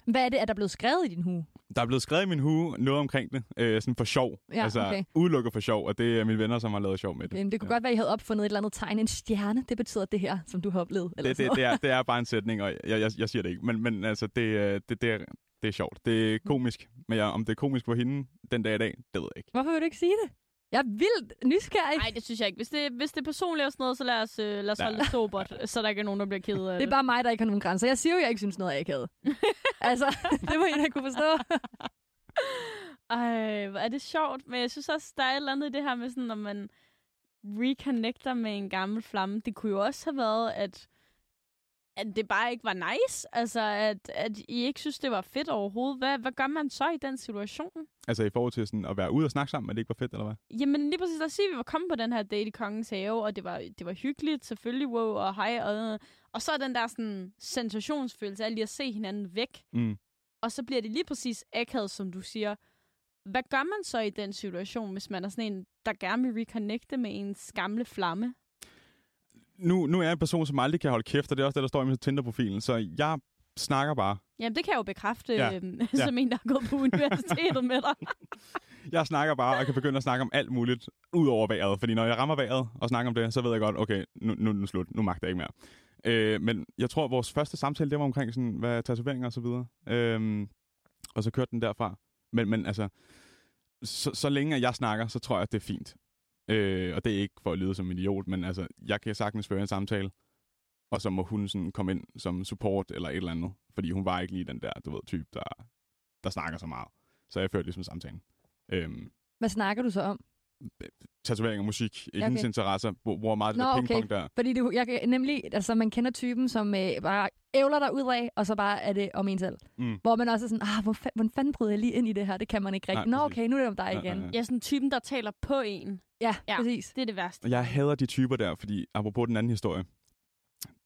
Hvad er det, at der er blevet skrevet i din hue? Der er blevet skrevet i min hue noget omkring det, øh, sådan for sjov. Ja, altså, okay. udelukket for sjov, og det er mine venner, som har lavet sjov med det. Jamen, det kunne ja. godt være, at I havde opfundet et eller andet tegn. En stjerne, det betyder det her, som du har oplevet. Eller det, det, det, er, det er bare en sætning, og jeg, jeg, jeg siger det ikke. Men, men altså, det, øh, det, det, er, det er sjovt. Det er komisk. Men jeg, om det er komisk for hende den dag i dag, det ved jeg ikke. Hvorfor vil du ikke sige det? Jeg er vildt nysgerrig. nej, det synes jeg ikke. Hvis det, hvis det er personligt og sådan noget, så lad os, øh, lad os holde det sobert, (laughs) så der ikke er nogen, der bliver ked af Det er bare mig, der ikke har nogen grænser. Jeg siger jo, at jeg ikke synes noget er akavet. (laughs) altså, (laughs) det må I da kunne forstå. Ej, hvor er det sjovt. Men jeg synes også, der er et eller andet i det her med sådan, når man reconnecter med en gammel flamme. Det kunne jo også have været, at, at det bare ikke var nice. Altså, at, at I ikke synes, det var fedt overhovedet. Hvad, hvad gør man så i den situation? Altså i forhold til sådan, at være ude og snakke sammen, at det ikke var fedt, eller hvad? Jamen lige præcis, lad os sige, at vi var kommet på den her date i Kongens Have, og det var, det var hyggeligt, selvfølgelig, wow, og hej, og, og så er den der sådan sensationsfølelse af lige at se hinanden væk, Mm. og så bliver det lige præcis akavet, som du siger. Hvad gør man så i den situation, hvis man er sådan en, der gerne vil reconnecte med ens gamle flamme? Nu, nu er jeg en person, som aldrig kan holde kæft, og det er også det, der står i min Tinder-profilen, så jeg snakker bare. Jamen, det kan jeg jo bekræfte, Ja. øhm, som en, der har gået på universitetet med dig. (laughs) Jeg snakker bare, og kan begynde at snakke om alt muligt, ud over vejret. Fordi når jeg rammer vejret og snakker om det, så ved jeg godt, okay, nu, nu er den slut. Nu magter jeg ikke mere. Øh, men jeg tror, at vores første samtale, det var omkring sådan, hvad tatoveringer og så videre. Øhm, og så kørte den derfra. Men, men altså, så, så længe at jeg snakker, så tror jeg, at det er fint. Øh, og det er ikke for at lyde som en idiot, men altså, jeg kan sagtens føre en samtale, og så må hun sådan komme ind som support eller et eller andet. Fordi hun var ikke lige den der, du ved, type, der, der snakker så meget. Så jeg førte ligesom samtalen. Øhm, Hvad snakker du så om? Tatovering og musik, okay. Okay. hendes interesser, hvor, hvor meget det Nå, der okay. pingpong der. Fordi det, jeg nemlig, altså man kender typen, som øh, bare ævler der ud af, og så bare er det om en selv. Mm. Hvor man også er sådan, ah, hvor, fa- hvordan fanden bryder jeg lige ind i det her? Det kan man ikke rigtigt. Nå, præcis. okay, nu er det om dig Ja, igen. ja, ja. Jeg er sådan typen, der taler på en. Ja, Ja. præcis. Det er det værste. Og jeg hader de typer der, fordi apropos den anden historie,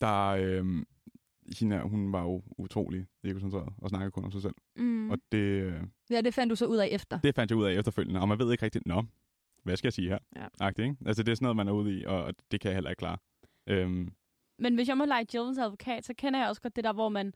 der øhm, hende, hun var jo utrolig egocentreret og snakkede kun om sig selv. Mm. Mm. Og det, øh, Ja, det fandt du så ud af efter. det fandt jeg ud af efterfølgende, og man ved ikke rigtigt, nå, hvad skal jeg sige her? Ja. Agtigt, ikke? Altså det er sådan noget, man er ude i, og det kan jeg heller ikke klare. Øhm, Men hvis jeg må lege Jillens advokat, så kender jeg også godt det der, hvor man,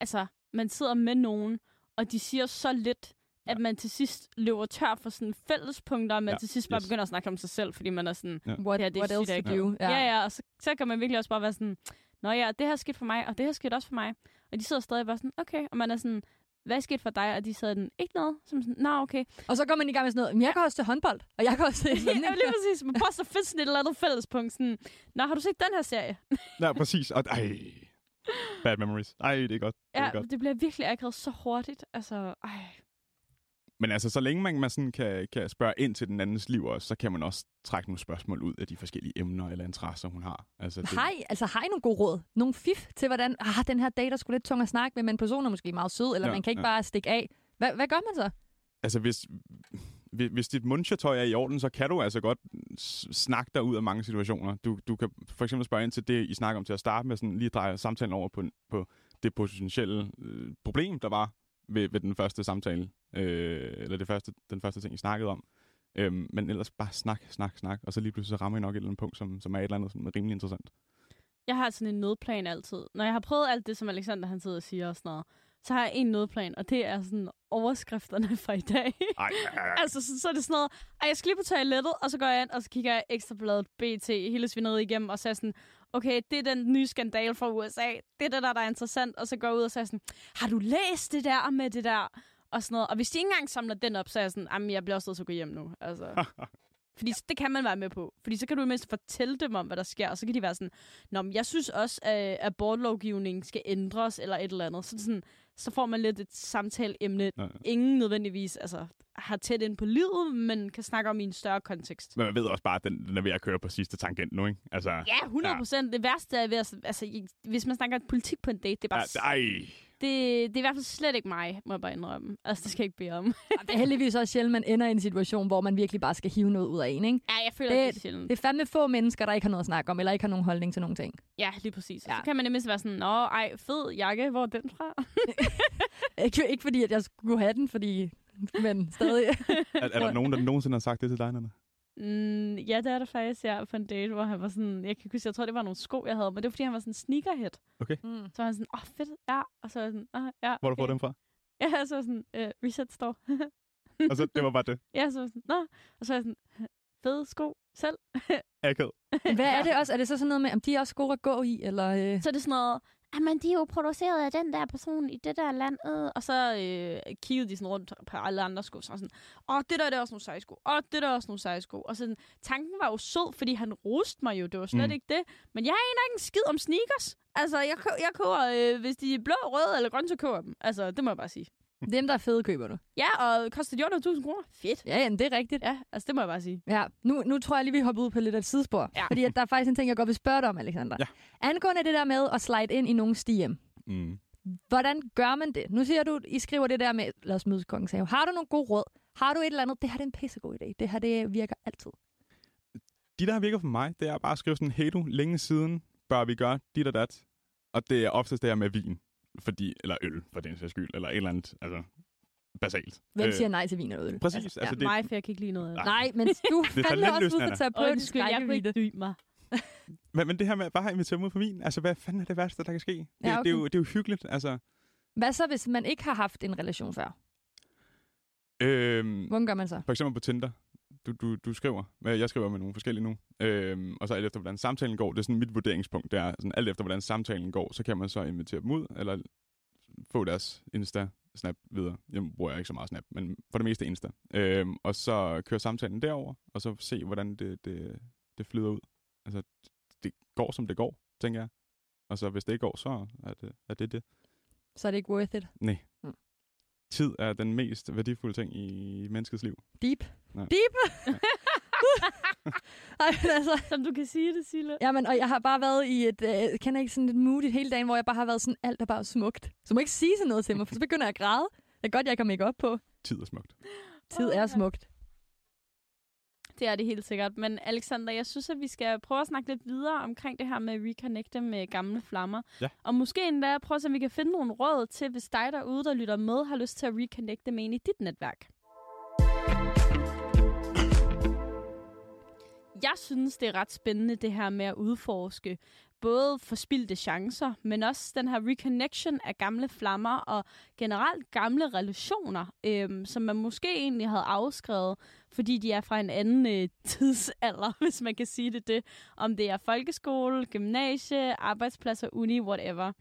altså, man sidder med nogen, og de siger så lidt, at man til sidst løber tør for sådan fællespunkter, og man Ja, ja, til sidst bare yes. begynder at snakke om sig selv, fordi man er sådan, What, Ja, det er what else to do? ja, ja, ja og så, så kan man virkelig også bare være sådan, Nå ja, det her skete for mig, og det her skete også for mig. Og de sidder stadig bare sådan, okay, og man er sådan, hvad er sket for dig? Og de sidder den, ikke noget. Som sådan, nå, okay. Og så går man i gang med sådan noget, men jeg kan også til håndbold, og jeg kan også til (laughs) ja, lige præcis. Man prøver så finde sådan et eller andet fællespunkt. Sådan, nå, har du set den her serie? ja, præcis. Og, ej, bad memories. Ej, det er godt. Det er Ja, godt. det bliver virkelig akavet så hurtigt. Altså, ej. Men altså, så længe man, man sådan kan, kan spørge ind til den andens liv også, så kan man også trække nogle spørgsmål ud af de forskellige emner eller interesser, hun har. Altså, det, I, altså, har I nogle gode råd? Nogle fif til, hvordan ah, den her date er sgu lidt tung at snakke med, men personen er måske meget sød, eller Ja, man kan ikke ja. bare stikke af. Hvad, hvad gør man så? altså hvis, hvis, hvis dit munchertøj er i orden, så kan du altså godt snakke dig ud af mange situationer. Du, du kan for eksempel spørge ind til det, I snakker om til at starte med, sådan lige dreje samtalen over på, på det potentielle øh, problem, der var ved, ved den første samtale, øh, eller det første, den første ting, I snakkede om. Øhm, men ellers bare snak, snak, snak, og så lige pludselig så rammer I nok et eller andet punkt, som, som er et eller andet sådan rimelig interessant. Jeg har sådan en nødplan altid. Når jeg har prøvet alt det, som Alexander han sidder og siger og sådan noget, så har jeg en nødplan, og det er sådan overskrifterne (laughs) fra i dag. Ej, (laughs) altså, så, så er det sådan noget, ej, jeg skal lige på toilettet, og så går jeg ind, og så kigger jeg ekstrabladet BT hele svineriet igennem, og så er sådan, okay, det er den nye skandal fra USA. Det er det der, der er interessant. Og så går jeg ud og siger sådan, har du læst det der med det der? Og sådan noget. Og hvis de ikke engang samler den op, så er jeg sådan, jamen, jeg bliver også nødt til at gå hjem nu. Altså, (laughs) Fordi det kan man være med på. Fordi så kan du mindst fortælle dem om, hvad der sker, og så kan de være sådan, Nå, men jeg synes også, at abortlovgivningen skal ændres, eller et eller andet. Så, sådan, så får man lidt et samtaleemne. Ja. Ingen nødvendigvis altså, har tæt ind på livet, men kan snakke om i en større kontekst. Men man ved også bare, at den, den er ved at køre på sidste tangent nu, ikke? Altså, Ja, 100 procent. Ja. Det værste er ved at, altså, hvis man snakker politik på en date, det er bare... ja, ej, det, det er i hvert fald slet ikke mig, må jeg bare indrømme. Altså, det skal jeg ikke bede om. Det er heldigvis også sjældent, man ender i en situation, hvor man virkelig bare skal hive noget ud af en, ikke? ja, jeg føler, Det- det, det er sjældent. Det er fandme få mennesker, der ikke har noget at snakke om, eller ikke har nogen holdning til nogen ting. Ja, lige præcis. Ja. Ja. Så kan man nemlig være sådan, Nå, ej, fed jakke, hvor er den fra? (laughs) Ikke, ikke fordi, at jeg skulle have den, fordi... Men stadig. (laughs) er, er der nogen, der nogensinde har sagt det til dig, Nana? Mm, ja, det er der faktisk, ja, på en date, hvor han var sådan, jeg kan ikke huske, jeg tror, det var nogle sko, jeg havde, men det var, fordi han var sådan sneakerhead. Mm. Så var han sådan, åh, oh, fedt, ja. Og så var jeg sådan, åh, ja, Hvor har du okay. fået dem fra? Ja, så var sådan, øh, reset store. Og (laughs) så, det var bare det. ja, så var jeg sådan, nå. Og så var jeg sådan, fede sko selv. (laughs) Akavet. Hvad er det også? Er det så sådan noget med, om de er også gode at gå i? Eller, øh... Så er det sådan noget, men de er jo produceret af den der person i det der land. Og så øh, kiggede de sådan rundt på alle andre sko. Så sådan, åh, det der det er også nogle seje sko. Åh, det der er også nogle seje sko. Og sådan, tanken var jo sød, fordi han roste mig jo. Det var slet mm. ikke det. Men jeg aner ikke en skid om sneakers. Altså, jeg, kø- jeg køber, øh, hvis de er blå, røde eller grønne, så køber jeg dem. Altså, det må jeg bare sige. Dem, der er fede, køber du. Ja, og koster de under 1000 kroner? Fedt. Ja, jamen, det er rigtigt. Ja, altså, det må jeg bare sige. Ja, nu, nu tror jeg lige, vi hopper ud på lidt af et sidespor. Ja. Fordi at der er faktisk en ting, jeg godt vil spørge dig om, Alexander. Ja. Angående det der med at slide ind i nogle stiem. Mm. Hvordan gør man det? Nu siger du, I skriver det der med, lad os mødes kongens have. Har du nogle gode råd? Har du et eller andet? Det her det er en pissegod idé. Det her det virker altid. De, der har virket for mig, det er bare at skrive sådan, hey du, længe siden bør vi gøre dit og dat. Og det er oftest det her med vin. Fordi, eller øl, for den sags skyld. Eller et eller andet, altså, basalt. Hvem Øh, siger nej til vin og øl? Præcis. Altså, ja, altså, det... det, mig, for jeg kan ikke lide noget af det. Nej. Nej, men (laughs) du er fandme også ud Nana. at tage på Og en undskyld, jeg kunne ikke skrækkevidde. dy mig. (laughs) men, men det her med bare at invitere mig ud på vin, altså hvad fanden er det værste, der kan ske? Det, Ja, det, er, okay. jo, det er jo hyggeligt, altså. Hvad så, hvis man ikke har haft en relation før? Øhm, Hvordan gør man så? For eksempel på Tinder. Du, du, du skriver. hvad- Jeg skriver med nogle forskellige nu. Øhm, og så alt efter, hvordan samtalen går. Det er sådan mit vurderingspunkt. Det er sådan, alt efter, hvordan samtalen går, så kan man så invitere dem ud, eller få deres Insta Snap videre. Jeg bruger jeg ikke så meget Snap, men for det meste Insta. Øhm, og så køre samtalen derover, og så se, hvordan det, det, det flyder ud. Altså, det går, som det går, tænker jeg. Og så hvis det ikke går, så er det er det. det. Så er det ikke worth it. Nej. Mm. Tid er den mest værdifulde ting i menneskets liv. Deep. Deep! (laughs) Ej, men altså, Som du kan sige det, Sille. Jamen, og jeg har bare været i et, øh, kender ikke sådan et mood hele dagen, hvor jeg bare har været sådan, alt er bare smukt. Så du må ikke sige sådan noget til mig, for så begynder jeg at græde. Det er godt, jeg kan make op på. Tid er smukt. Tid er smukt. Det er det helt sikkert. Men Alexander, jeg synes, at vi skal prøve at snakke lidt videre omkring det her med at reconnecte med gamle flammer. Ja. Og måske endda prøve at se, om vi kan finde nogle råd til, hvis dig derude, der lytter med, har lyst til at reconnecte med en i dit netværk. Jeg synes, det er ret spændende, det her med at udforske både forspildte chancer, men også den her reconnection af gamle flammer og generelt gamle relationer, øhm, som man måske egentlig havde afskrevet, fordi de er fra en anden øh, (laughs) tidsalder, hvis man kan sige det det. Om det er folkeskole, gymnasie, arbejdspladser, uni, whatever.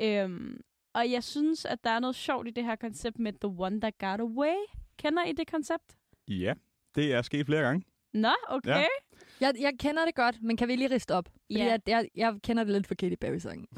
Øhm, og jeg synes, at der er noget sjovt i det her koncept med The One That Got Away. Kender I det koncept? Ja, det er sket flere gange. Nå, okay. Ja. Jeg, jeg kender det godt, men kan vi lige riste op? Fordi Ja. jeg, jeg, jeg kender det lidt for Katy Perry-sangen. (laughs)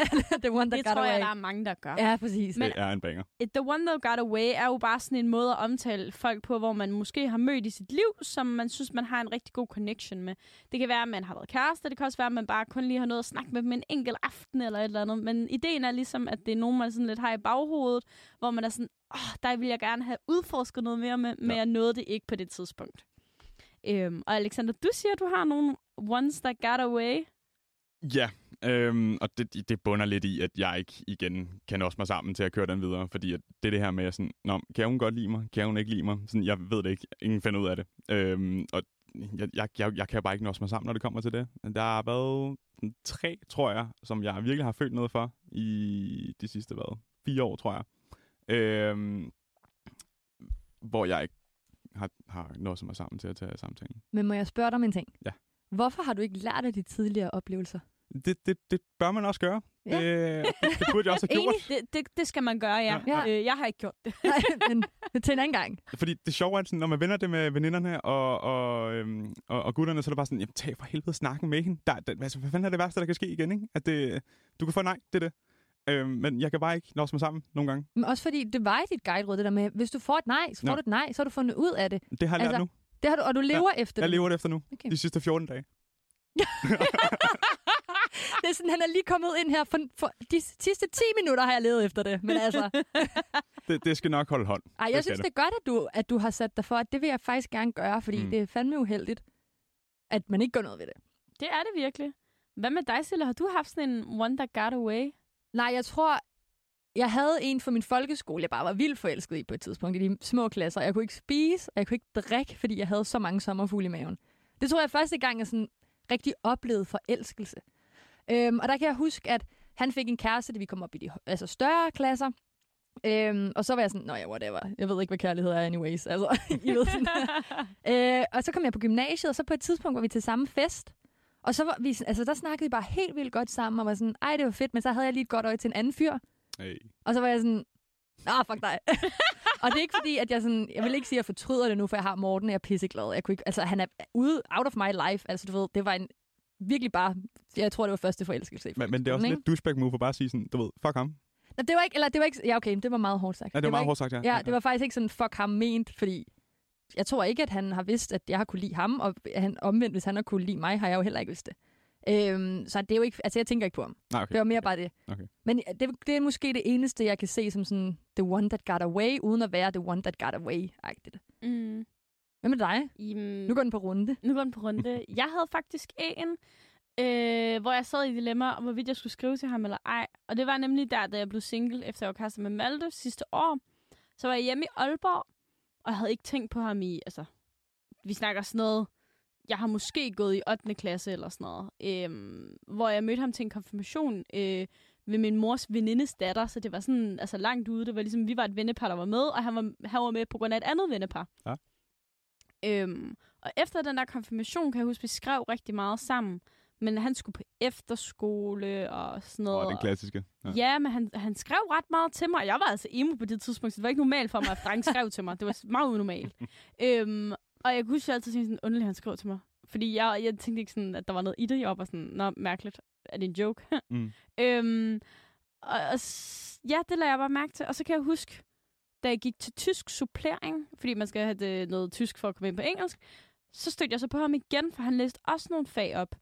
(laughs) The one that Det got tror away. jeg, der er mange, der gør. Ja, præcis. Det er en banger. The One That Got Away er jo bare sådan en måde at omtale folk på, hvor man måske har mødt i sit liv, som man synes, man har en rigtig god connection med. Det kan være, at man har været kæreste, det kan også være, at man bare kun lige har noget at snakke med dem en enkelt aften eller et eller andet. Men ideen er ligesom, at det er nogen, man sådan lidt har i baghovedet, hvor man er sådan, åh, oh, der vil jeg gerne have udforsket noget mere med, men Ja. jeg nåede det ikke på det tidspunkt. Øhm, og Alexander, du siger, at du har nogle ones that got away. Ja, øhm, og det, det bunder lidt i, at jeg ikke igen kan også mig sammen til at køre den videre, fordi at det er det her med, sådan, Nå, kan hun godt lide mig? Kan hun ikke lide mig? Sådan, jeg ved det ikke. Ingen finder ud af det. Øhm, og jeg, jeg, jeg, jeg kan bare ikke nå mig sammen, når det kommer til det. Der har været tre, tror jeg, som jeg virkelig har følt noget for i de sidste, hvad, fire år, tror jeg. Øhm, hvor jeg ikke har, har nået mig sammen til at tage samtalen. Men må jeg spørge dig om en ting? Ja. Hvorfor har du ikke lært af de tidligere oplevelser? Det, det, det bør man også gøre. Ja. Det, det, det burde jeg også have (laughs) gjort. Det, det, det skal man gøre, ja. Ja. Øh, jeg har ikke gjort det. Nej, men til en anden gang. Fordi det sjove er, at sådan, når man vender det med veninderne og, og, øhm, og, og gutterne, så er det bare sådan, jamen tag for helvede snakken med hende. Der, der, altså, hvad fanden er det værste, der kan ske igen, ikke? At det, du kan få nej, det er det. Øhm, men jeg kan bare ikke nå mig sammen nogle gange. Men også fordi, det var i dit guide-råd, det der med, hvis du får et nej, så får Ja. du et nej, så har du fundet ud af det. Det har jeg lært Altså, nu. det har du, og du lever ja, efter Jeg det. lever det efter nu. Okay. De sidste 14 dage. (laughs) Det er sådan, han er lige kommet ind her for, for de sidste 10 minutter har jeg levet efter det. Men altså, (laughs) Det, det skal nok holde hånd. ej, Det jeg skal synes, det er godt, at du, at du har sat dig for, at det vil jeg faktisk gerne gøre, fordi mm. det er fandme uheldigt, at man ikke gør noget ved det. Det er det virkelig. Hvad med dig, Silla? Har du haft sådan en one that got away? Nej, jeg tror, jeg havde en fra min folkeskole, jeg bare var vildt forelsket i på et tidspunkt i de små klasser. Jeg kunne ikke spise, og jeg kunne ikke drikke, fordi jeg havde så mange sommerfugle i maven. Det tror jeg første gang, jeg sådan rigtig oplevede forelskelse. Øhm, og der kan jeg huske, at han fik en kæreste, da vi kom op i de altså større klasser. Øhm, og så var jeg sådan, nå ja, whatever. Jeg ved ikke, hvad kærlighed er anyways. Altså, (laughs) I ved sådan. (laughs) øh, og så kom jeg på gymnasiet, og så på et tidspunkt var vi til samme fest. Og så var vi, altså der snakkede vi bare helt vildt godt sammen, og var sådan, ej, det var fedt, men så havde jeg lige et godt øje til en anden fyr. Hey. Og så var jeg sådan, ah, fuck dig. (laughs) og det er ikke fordi, at jeg sådan, jeg vil ikke sige, at jeg fortryder det nu, for jeg har Morten, og jeg er pisseglad. Jeg kunne ikke, altså, han er ude, out of my life. Altså, du ved, det var en, virkelig bare, jeg tror, det var første forelskelse. Men, men det er også lidt douchebag move for bare at sige sådan, du ved, fuck ham. Nå, det var ikke, eller det var ikke, ja okay, det var meget hårdt sagt. Ja, det var var meget ikke, hårdt sagt, ja. Ja, det var faktisk ikke sådan, fuck ham ment, fordi jeg tror ikke, at han har vidst, at jeg har kunne lide ham, og han omvendt, hvis han har kunne lide mig, har jeg jo heller ikke vidst det. Øhm, så det er jo ikke, altså jeg tænker ikke på ham. Nej, okay. Det var mere bare det. Okay. Men det, det er måske det eneste, jeg kan se som sådan the one that got away, uden at være the one that got away-agtigt. Mm. Hvad med dig? Jamen, Nu går den på runde. nu går den på runde. (laughs) Jeg havde faktisk en, øh, hvor jeg sad i dilemma om, hvorvidt jeg skulle skrive til ham eller ej. Og det var nemlig der, da jeg blev single, efter jeg var kastet med Malte sidste år. Så var jeg hjemme i Aalborg, og jeg havde ikke tænkt på ham i, altså, vi snakker sådan noget, jeg har måske gået i 8. klasse eller sådan noget, øhm, hvor jeg mødte ham til en konfirmation øh, ved min mors venindes datter, så det var sådan altså langt ude. Det var ligesom, vi var et vennepar, der var med, og han var, han var med på grund af et andet vennepar. Ja. Øhm, og efter den der konfirmation, kan jeg huske, vi skrev rigtig meget sammen. Men han skulle på efterskole og sådan noget. Åh, den klassiske. Ja, ja men han, han skrev ret meget til mig. Jeg var altså emo på det tidspunkt, så det var ikke normalt for mig, at drenge skrev til mig. Det var meget unormalt. (laughs) øhm, og jeg kunne huske, at jeg altid tænkte sådan, underligt, han skrev til mig. Fordi jeg, jeg tænkte ikke sådan, at der var noget i det. Jeg var bare sådan, nå, mærkeligt. Er det en joke? Mm. (laughs) øhm, og, og, ja, det lader jeg bare mærke til. Og så kan jeg huske, da jeg gik til tysk supplering, fordi man skal have det, noget tysk for at komme ind på engelsk, så stødte jeg så på ham igen, for han læste også nogle fag op.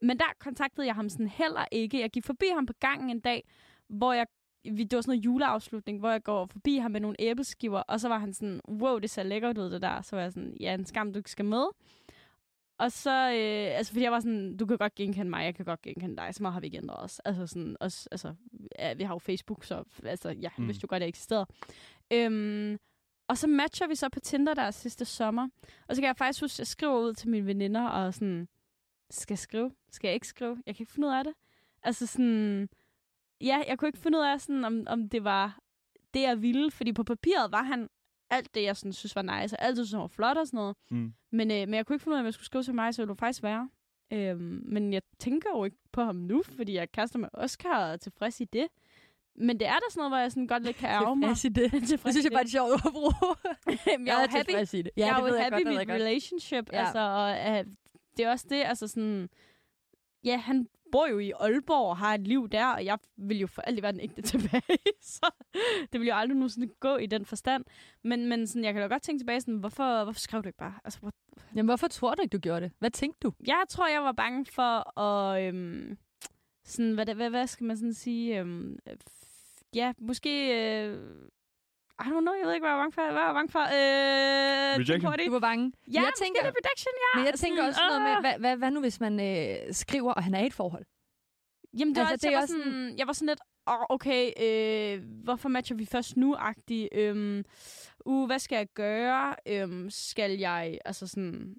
Men der kontaktede jeg ham sådan heller ikke. Jeg gik forbi ham på gangen en dag, hvor jeg vi, det var sådan noget juleafslutning, hvor jeg går forbi ham med nogle æbleskiver, og så var han sådan, wow, det ser lækkert ud, det der. Så var jeg sådan, ja, en skam, du ikke skal med. Og så, øh, altså fordi jeg var sådan, du kan godt genkende mig, jeg kan godt genkende dig, så meget har vi ikke ændret os. Altså sådan, også, altså, ja, vi har jo Facebook, så altså, ja, Mm. vidste jo godt, at jeg eksisterede. Øhm, og så matcher vi så på Tinder der sidste sommer. Og så kan jeg faktisk huske, at jeg skriver ud til mine veninder, og sådan, skal jeg skrive? Skal jeg ikke skrive? Jeg kan ikke finde ud af det. Altså sådan, ja, jeg kunne ikke finde ud af, sådan, om, om det var det, jeg ville. Fordi på papiret var han alt det, jeg sådan, synes var nice, og alt det, synes var flot og sådan noget. Mm. Men, øh, men jeg kunne ikke finde ud af, om jeg skulle skrive til mig, så ville det faktisk være. Øhm, men jeg tænker jo ikke på ham nu, fordi jeg kaster med Oscar og er tilfreds i det. Men det er da sådan noget, hvor jeg sådan godt lidt kan ærge mig. Tilfreds i det. (laughs) Tilfreds Det synes jeg i bare er et sjovt at bruge. (laughs) Jamen, jeg er jo happy, i det. ja, jeg er det jo ved jeg happy jeg godt. relationship. Ja. Altså, og, uh, det er også det, altså sådan... Ja, han bor jo i Aalborg og har et liv der, og jeg vil jo for alt i verden ikke det tilbage. (laughs) så det vil jo aldrig nu sådan gå i den forstand. Men, men sådan, jeg kan da godt tænke tilbage, sådan, hvorfor, hvorfor skrev du ikke bare? Altså, hvor, Jamen, hvorfor tror du ikke, du gjorde det? Hvad tænkte du? jeg tror, jeg var bange for at... Øhm, sådan, hvad, hvad, hvad skal man sådan sige? Øhm, øh, ja, måske... Øh, I don't know, jeg ved ikke, hvad jeg var bange for. Hvad var jeg bange for? Øh, Rejection? Du var bange. Ja, jeg tænker, det rejection, ja. men jeg tænker også noget med, hvad, hvad, hvad nu hvis man øh, skriver, og han er i et forhold? Jamen, det var, Altså, altså, det er jeg, var også sådan, jeg var sådan lidt, oh, okay, øh, hvorfor matcher vi først nu-agtigt? Øhm, uh, hvad skal jeg gøre? Øhm, skal jeg, altså sådan,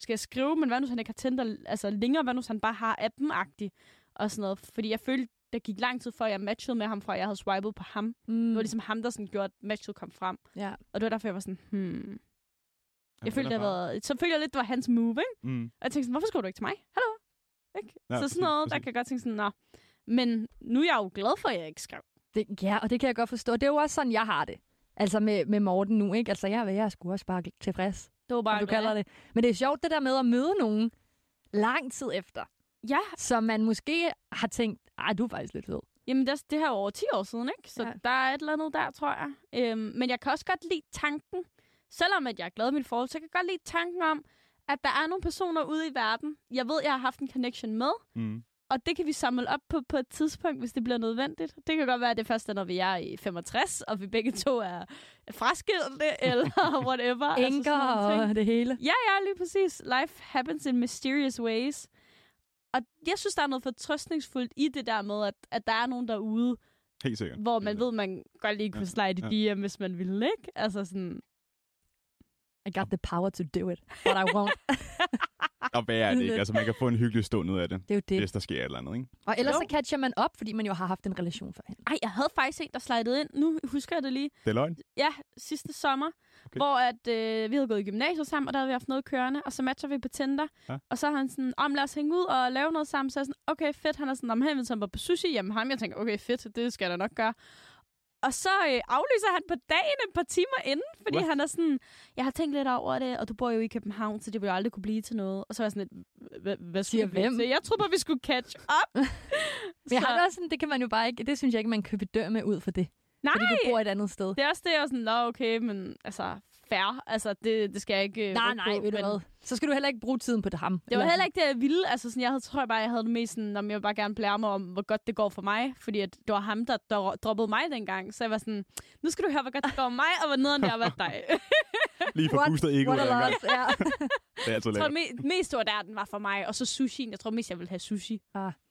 skal jeg skrive, men hvad nu, hvis han ikke har Tinder, altså længere, hvad nu, hvis han bare har appen-agtigt? Og sådan noget, fordi jeg følte, der gik lang tid før jeg matchede med ham, fra jeg havde swipet på ham. Mm. Det var ligesom ham, der sådan gjorde, at matchet kom frem. ja. Og det var derfor, jeg var sådan, hmm. Jeg Ja, følte, det havde været, så følte jeg lidt, det var hans move, ikke? Mm. Og jeg tænkte sådan, hvorfor skriver du ikke til mig? Hallo? Ikke? Ja, så præcis, sådan noget, der præcis. kan jeg godt tænke sådan, nå. Men nu er jeg jo glad for, at jeg ikke skrev. Det, ja, og det kan jeg godt forstå. Det er jo også sådan, jeg har det. Altså med, med Morten nu, ikke? Altså, jeg, jeg er sgu også bare tilfreds, Det var bare du kalder det. Men det er sjovt, det der med at møde nogen lang tid efter, Ja, som man måske har tænkt, ej, du er faktisk lidt fed. Jamen, det, er- det her er over 10 år siden, ikke? Så Ja. der er et eller andet der, tror jeg. Øhm, men jeg kan også godt lide tanken, selvom at jeg er glad i mit forhold, så kan jeg godt lide tanken om, at der er nogle personer ude i verden, jeg ved, jeg har haft en connection med, Mm. og det kan vi samle op på på et tidspunkt, hvis det bliver nødvendigt. Det kan godt være, at det først er, når vi er i 65, og vi begge to er fraskilte, (laughs) eller whatever. altså Enker ting. og det hele. Ja, ja, lige præcis. Life happens in mysterious ways. Og jeg synes, der er noget fortrøstningsfuldt i det der med, at, at der er nogen derude, Helt sikkert. hvor man ved, man godt lige kunne slide i Ja. DM, hvis man ville, ikke? Altså sådan... I got the power to do it, but I won't. (laughs) Og hvad er det ikke? Altså, man kan få en hyggelig stund ud af det, det er jo det. hvis der sker et eller andet, ikke? Og ellers Jo. så catcher man op, fordi man jo har haft en relation førhen. Ej, jeg havde faktisk en, der slidede ind. Nu husker jeg det lige. Det er løgn. Ja, sidste sommer. Okay. Hvor at, øh, vi havde gået i gymnasiet sammen, og der havde vi haft noget kørende. Og så matcher vi på Tinder. Ja. Og så er han sådan, om lad os hænge ud og lave noget sammen. Så er jeg sådan, okay, fedt. Han er sådan, om han vil på sushi hjemme ham. Jeg tænker, okay, fedt, det skal jeg da nok gøre. Og så øh, aflyser han på dagen et par timer inden, fordi What? Han er sådan, jeg har tænkt lidt over det, og du bor jo i København, så det vil jo aldrig kunne blive til noget. Og så var jeg sådan lidt, "Hva- hvad Siger hvem? til? Jeg troede bare, vi skulle catch up. (laughs) Men jeg har det også sådan, det kan man jo bare ikke, det synes jeg ikke, man kan bedømme med ud for det. Nej, Fordi du bor et andet sted. det er også det, jeg var sådan, nå okay, men altså, fair. Altså, det, det skal jeg ikke øh, Nej, nej, på, ved du men- hvad. Så skal du heller ikke bruge tiden på det ham. Det var Eller heller ikke det, jeg ville. Altså, sådan, jeg havde, tror jeg bare, jeg havde det mest sådan, om jeg vil bare gerne blære mig om, hvor godt det går for mig. Fordi at det var ham, der, der droppede mig dengang. Så jeg var sådan, nu skal du høre, hvor godt det går for mig, og hvor nederen det har været dig. (laughs) Lige for What- boostet ego. What a ja. (laughs) Det er altid jeg tror, det me- mest var der, den var for mig. Og så sushi. Jeg tror mest, jeg ville have sushi.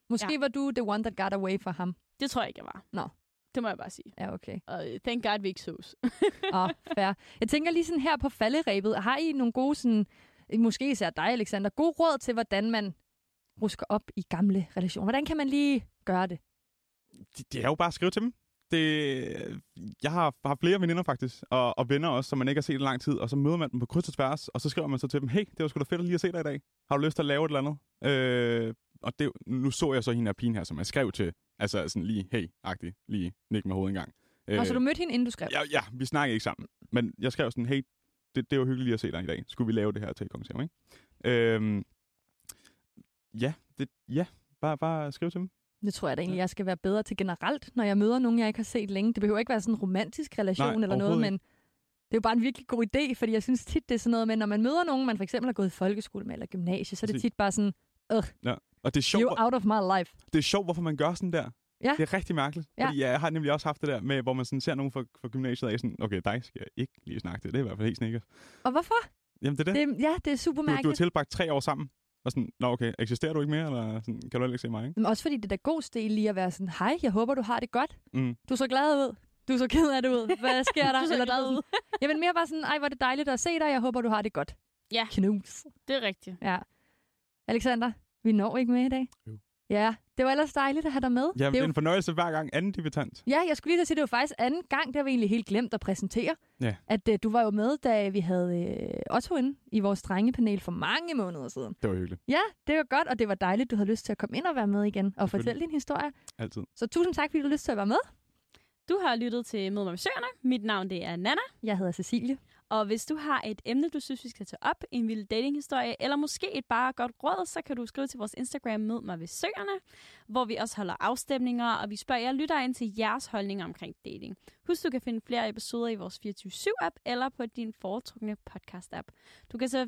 Måske ja. var du the one that got away for ham. Det tror jeg ikke, jeg var. Nå. Det må jeg bare sige. Ja, okay. Og øh, thank God, vi ikke sås. Åh, oh, (laughs) fair. Jeg tænker lige sådan her på falderæbet. Har I nogle gode, sådan, måske især dig, Alexander, gode råd til, hvordan man rusker op i gamle relationer? Hvordan kan man lige gøre det? Det, det er jo bare at skrive til dem. Det, jeg har, har flere veninder faktisk, og, og venner også, som man ikke har set i lang tid, og så møder man dem på kryds og tværs, og så skriver man så til dem, hey, det var sgu da fedt at lige at se dig i dag. Har du lyst til at lave et eller andet? Øh, og det, nu så jeg så hende her pigen her, som jeg skrev til, altså sådan lige, hey-agtig, lige nik med hovedet en gang. Øh, og så du mødte hende, inden du skrev? Ja, ja, vi snakkede ikke sammen. Men jeg skrev sådan, hey, det, det var hyggeligt at se dig i dag. Skulle vi lave det her til Kongens Have, ikke? Øhm, ja, det, ja, bare, bare skriv til dem. Det tror jeg da egentlig, jeg skal være bedre til generelt, når jeg møder nogen, jeg ikke har set længe. Det behøver ikke være sådan en romantisk relation Nej, eller noget, men det er jo bare en virkelig god idé, fordi jeg synes tit, det er sådan noget med, når man møder nogen, man for eksempel har gået i folkeskole med eller gymnasie, så er det tit bare sådan, Og det er sjovt, you're out of my life. det er sjovt, hvorfor man gør sådan der. Ja. Det er rigtig mærkeligt. Ja. Fordi jeg har nemlig også haft det der med, hvor man sådan ser nogen fra, fra gymnasiet af, sådan, okay, dig skal jeg ikke lige snakke til. Det er i hvert fald helt snikker. Og hvorfor? Jamen, det er det. Det, ja, det er super Du, du har mærkeligt. tilbragt tre år sammen. Og sådan, nå okay, eksisterer du ikke mere, eller sådan, kan du heller ikke se mig, ikke? Men også fordi det er da god stil lige at være sådan, hej, jeg håber, du har det godt. Mm. Du så glad ud. Du så ked af det ud. Hvad sker (laughs) der? Du så Eller glad sådan- ud. Jeg vil mere bare sådan, ej, hvor er det dejligt at se dig. Jeg håber, du har det godt. Ja. Knus. Det er rigtigt. Ja. Alexander, vi når ikke med i dag. Jo. Ja, det var ellers dejligt at have dig med. Jamen, det er det er jo en fornøjelse hver gang anden debutant. Ja, jeg skulle lige til at sige, det var faktisk anden gang, det har vi egentlig helt glemt at præsentere. Ja. At øh, du var jo med, da vi havde øh, Otto inde i vores drengepanel for mange måneder siden. Det var hyggeligt. Ja, det var godt, og det var dejligt, du havde lyst til at komme ind og være med igen og fortælle din historie. Altid. Så tusind tak, fordi du havde lyst til at være med. Du har lyttet til Mød med Søerne. Mit navn det er Nana. Jeg hedder Cecilie. Og hvis du har et emne, du synes, vi skal tage op, en vild datinghistorie, eller måske et bare godt råd, så kan du skrive til vores Instagram Mød mig ved Søerne, hvor vi også holder afstemninger, og vi spørger jer lytter ind til jeres holdninger omkring dating. Husk, du kan finde flere episoder i vores 24-7-app, eller på din foretrukne podcast-app. Du kan, så,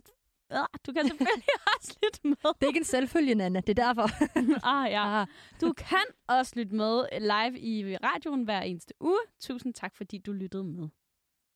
du kan selvfølgelig (laughs) også lytte med. Det er ikke en selvfølge, Nana. Det er derfor. (laughs) ah, ja. Du kan også lytte med live i radioen hver eneste uge. Tusind tak, fordi du lyttede med.